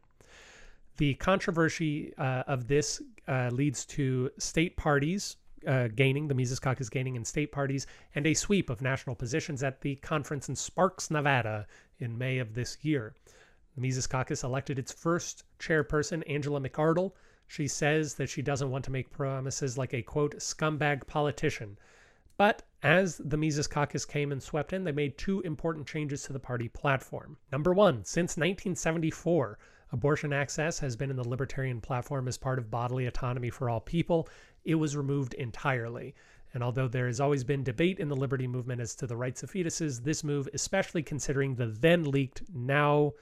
A: The controversy uh, of this uh, leads to state parties uh, gaining, the Mises Caucus gaining in state parties, and a sweep of national positions at the conference in Sparks, Nevada in May of this year. The Mises Caucus elected its first chairperson, Angela McArdle. She says that she doesn't want to make promises like a quote, scumbag politician. But as the Mises Caucus came and swept in, they made two important changes to the party platform. Number one, since 1974, abortion access has been in the libertarian platform as part of bodily autonomy for all people. It was removed entirely. And although there has always been debate in the liberty movement as to the rights of fetuses, this move, especially considering the then leaked, now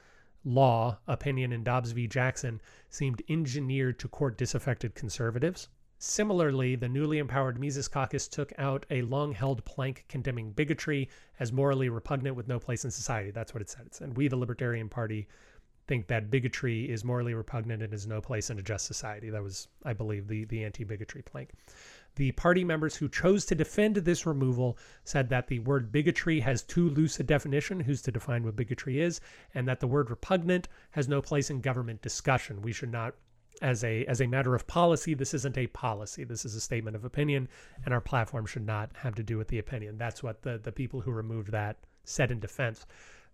A: law opinion in Dobbs v. Jackson, seemed engineered to court disaffected conservatives. Similarly, the newly empowered Mises Caucus took out a long held plank condemning bigotry as morally repugnant with no place in society. That's what it said. It said, We, the Libertarian Party, think that bigotry is morally repugnant and has no place in a just society. That was, I believe, the, the anti bigotry plank. The party members who chose to defend this removal said that the word bigotry has too loose a definition, who's to define what bigotry is, and that the word repugnant has no place in government discussion. We should not as a as a matter of policy this isn't a policy this is a statement of opinion and our platform should not have to do with the opinion that's what the the people who removed that said in defense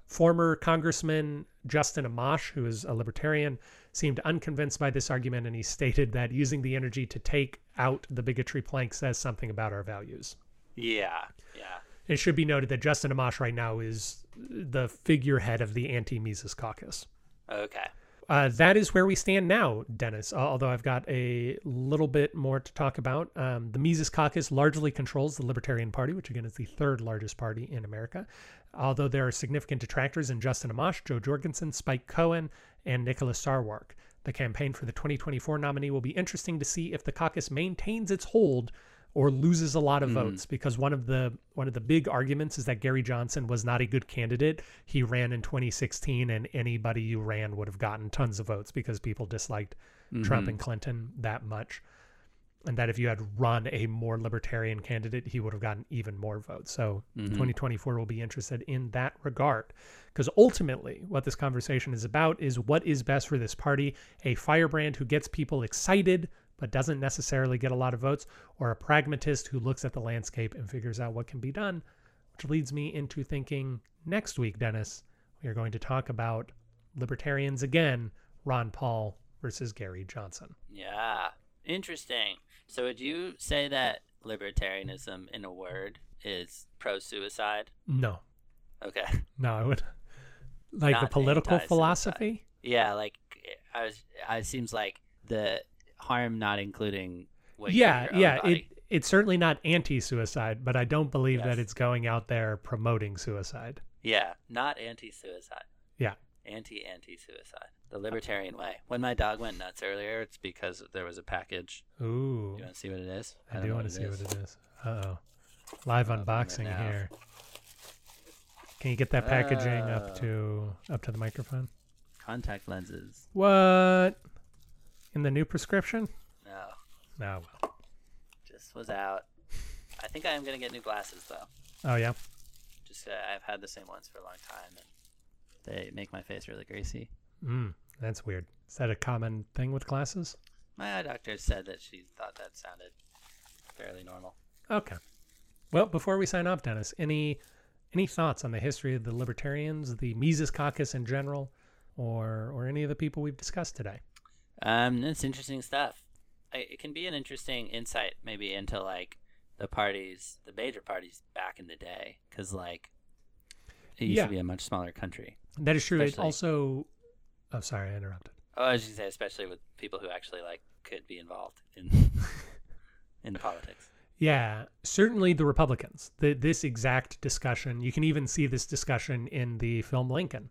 A: former congressman justin amash who is a libertarian seemed unconvinced by this argument and he stated that using the energy to take out the bigotry plank says something about our values
B: Yeah, yeah.
A: it should be noted that justin amash right now is the figurehead of the anti-mises caucus
B: Okay.
A: uh, that is where we stand now, Dennis. Although I've got a little bit more to talk about. Um, the Mises Caucus largely controls the Libertarian Party, which again is the third largest party in America. Although there are significant detractors in Justin Amash, Jo Jorgensen, Spike Cohen, and Nicholas Sarwark. The campaign for the 2024 nominee will be interesting to see if the caucus maintains its hold or loses a lot of hmm. votes because one of the one of the big arguments is that Gary Johnson was not a good candidate. He ran in 2016 and anybody who ran would have gotten tons of votes because people disliked mm-hmm. Trump and Clinton that much. And that if you had run a more libertarian candidate, he would have gotten even more votes. So mm-hmm. 2024 will be interested in that regard. Because ultimately, what this conversation is about is what is best for this party a firebrand who gets people excited but doesn't necessarily get a lot of votes, or a pragmatist who looks at the landscape and figures out what can be done. Which leads me into thinking next week, Dennis, we are going to talk about libertarians again, Ron Paul versus Gary Johnson.
B: Yeah. Interesting. So would you say that libertarianism, in a word, is pro-suicide?
A: No,
B: Okay.
A: no, I would like the political philosophy.
B: Yeah, like I was. I, it seems like the harm not including. What
A: Yeah, yeah. It it's certainly not anti-suicide, but I don't believe that it's going out there promoting suicide.
B: Yeah, not anti-suicide.
A: Yeah.
B: Anti-anti-suicide. The libertarian way. When my dog went nuts earlier, it's because there was a package.
A: Ooh,
B: You want to see what it is?
A: I,
B: don't
A: do want to see
B: is.
A: what it is. Uh oh, live
B: I'll
A: unboxing here. Can you get that packaging
B: Oh.
A: up to up to the microphone?
B: Contact lenses.
A: What in the new prescription?
B: No,
A: No. well.
B: just was out. I think I am gonna get new glasses though.
A: Oh yeah.
B: Just uh, I've had the same ones for a long time, and they make my face really greasy.
A: Mm, that's weird. Is that a common thing with glasses?
B: My eye doctor said that she thought that sounded fairly normal.
A: Okay. Well, before we sign off, Dennis, any any thoughts on the history of the libertarians, the Mises Caucus in general, or or any of the people we've discussed today?
B: Um, it's interesting stuff. I, it can be an interesting insight, maybe into like the parties, the major parties back in the day, because like it used
A: Yeah.
B: to be a much smaller country.
A: That is true. It also. Oh, sorry, I interrupted.
B: Oh, I was just say, especially with people who actually like could be involved in in politics.
A: Yeah, certainly the Republicans. The, this exact discussion, you can even see this discussion in the film Lincoln,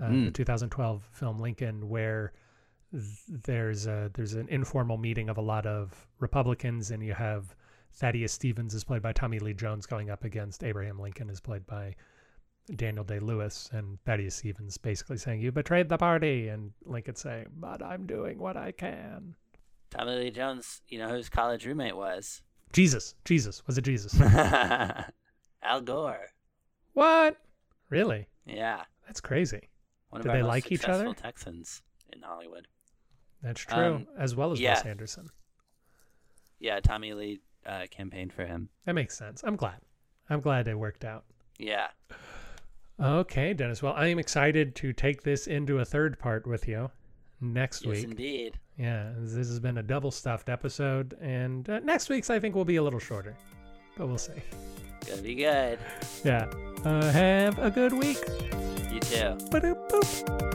A: uh, the
B: Mm.
A: 2012 film Lincoln, where there's a, there's an informal meeting of a lot of Republicans, and you have Thaddeus Stevens is played by Tommy Lee Jones going up against Abraham Lincoln is played by Daniel Day Lewis, and Thaddeus Stevens basically saying you betrayed the party, and Lincoln saying, "But I'm doing what I can."
B: Tommy Lee Jones, you know whose college roommate was?
A: Jesus, Jesus, was it Jesus?
B: Al Gore.
A: what? Really?
B: Yeah,
A: That's crazy.
B: one
A: Did they like each other?
B: Texans in Hollywood.
A: That's true,
B: Um,
A: as well as
B: yeah.
A: Wes Anderson.
B: Yeah, Tommy Lee uh, campaigned for him.
A: That makes sense. I'm glad. I'm glad it worked out.
B: Yeah.
A: Okay, Dennis. Well, I am excited to take this into a third part with you next
B: Yes,
A: week.
B: indeed.
A: Yeah, this has been a double stuffed episode, and uh, next week's I think will be a little shorter, but we'll see.
B: Gonna be good.
A: Yeah. Uh, have a good week.
B: You too.
A: Ba-doop,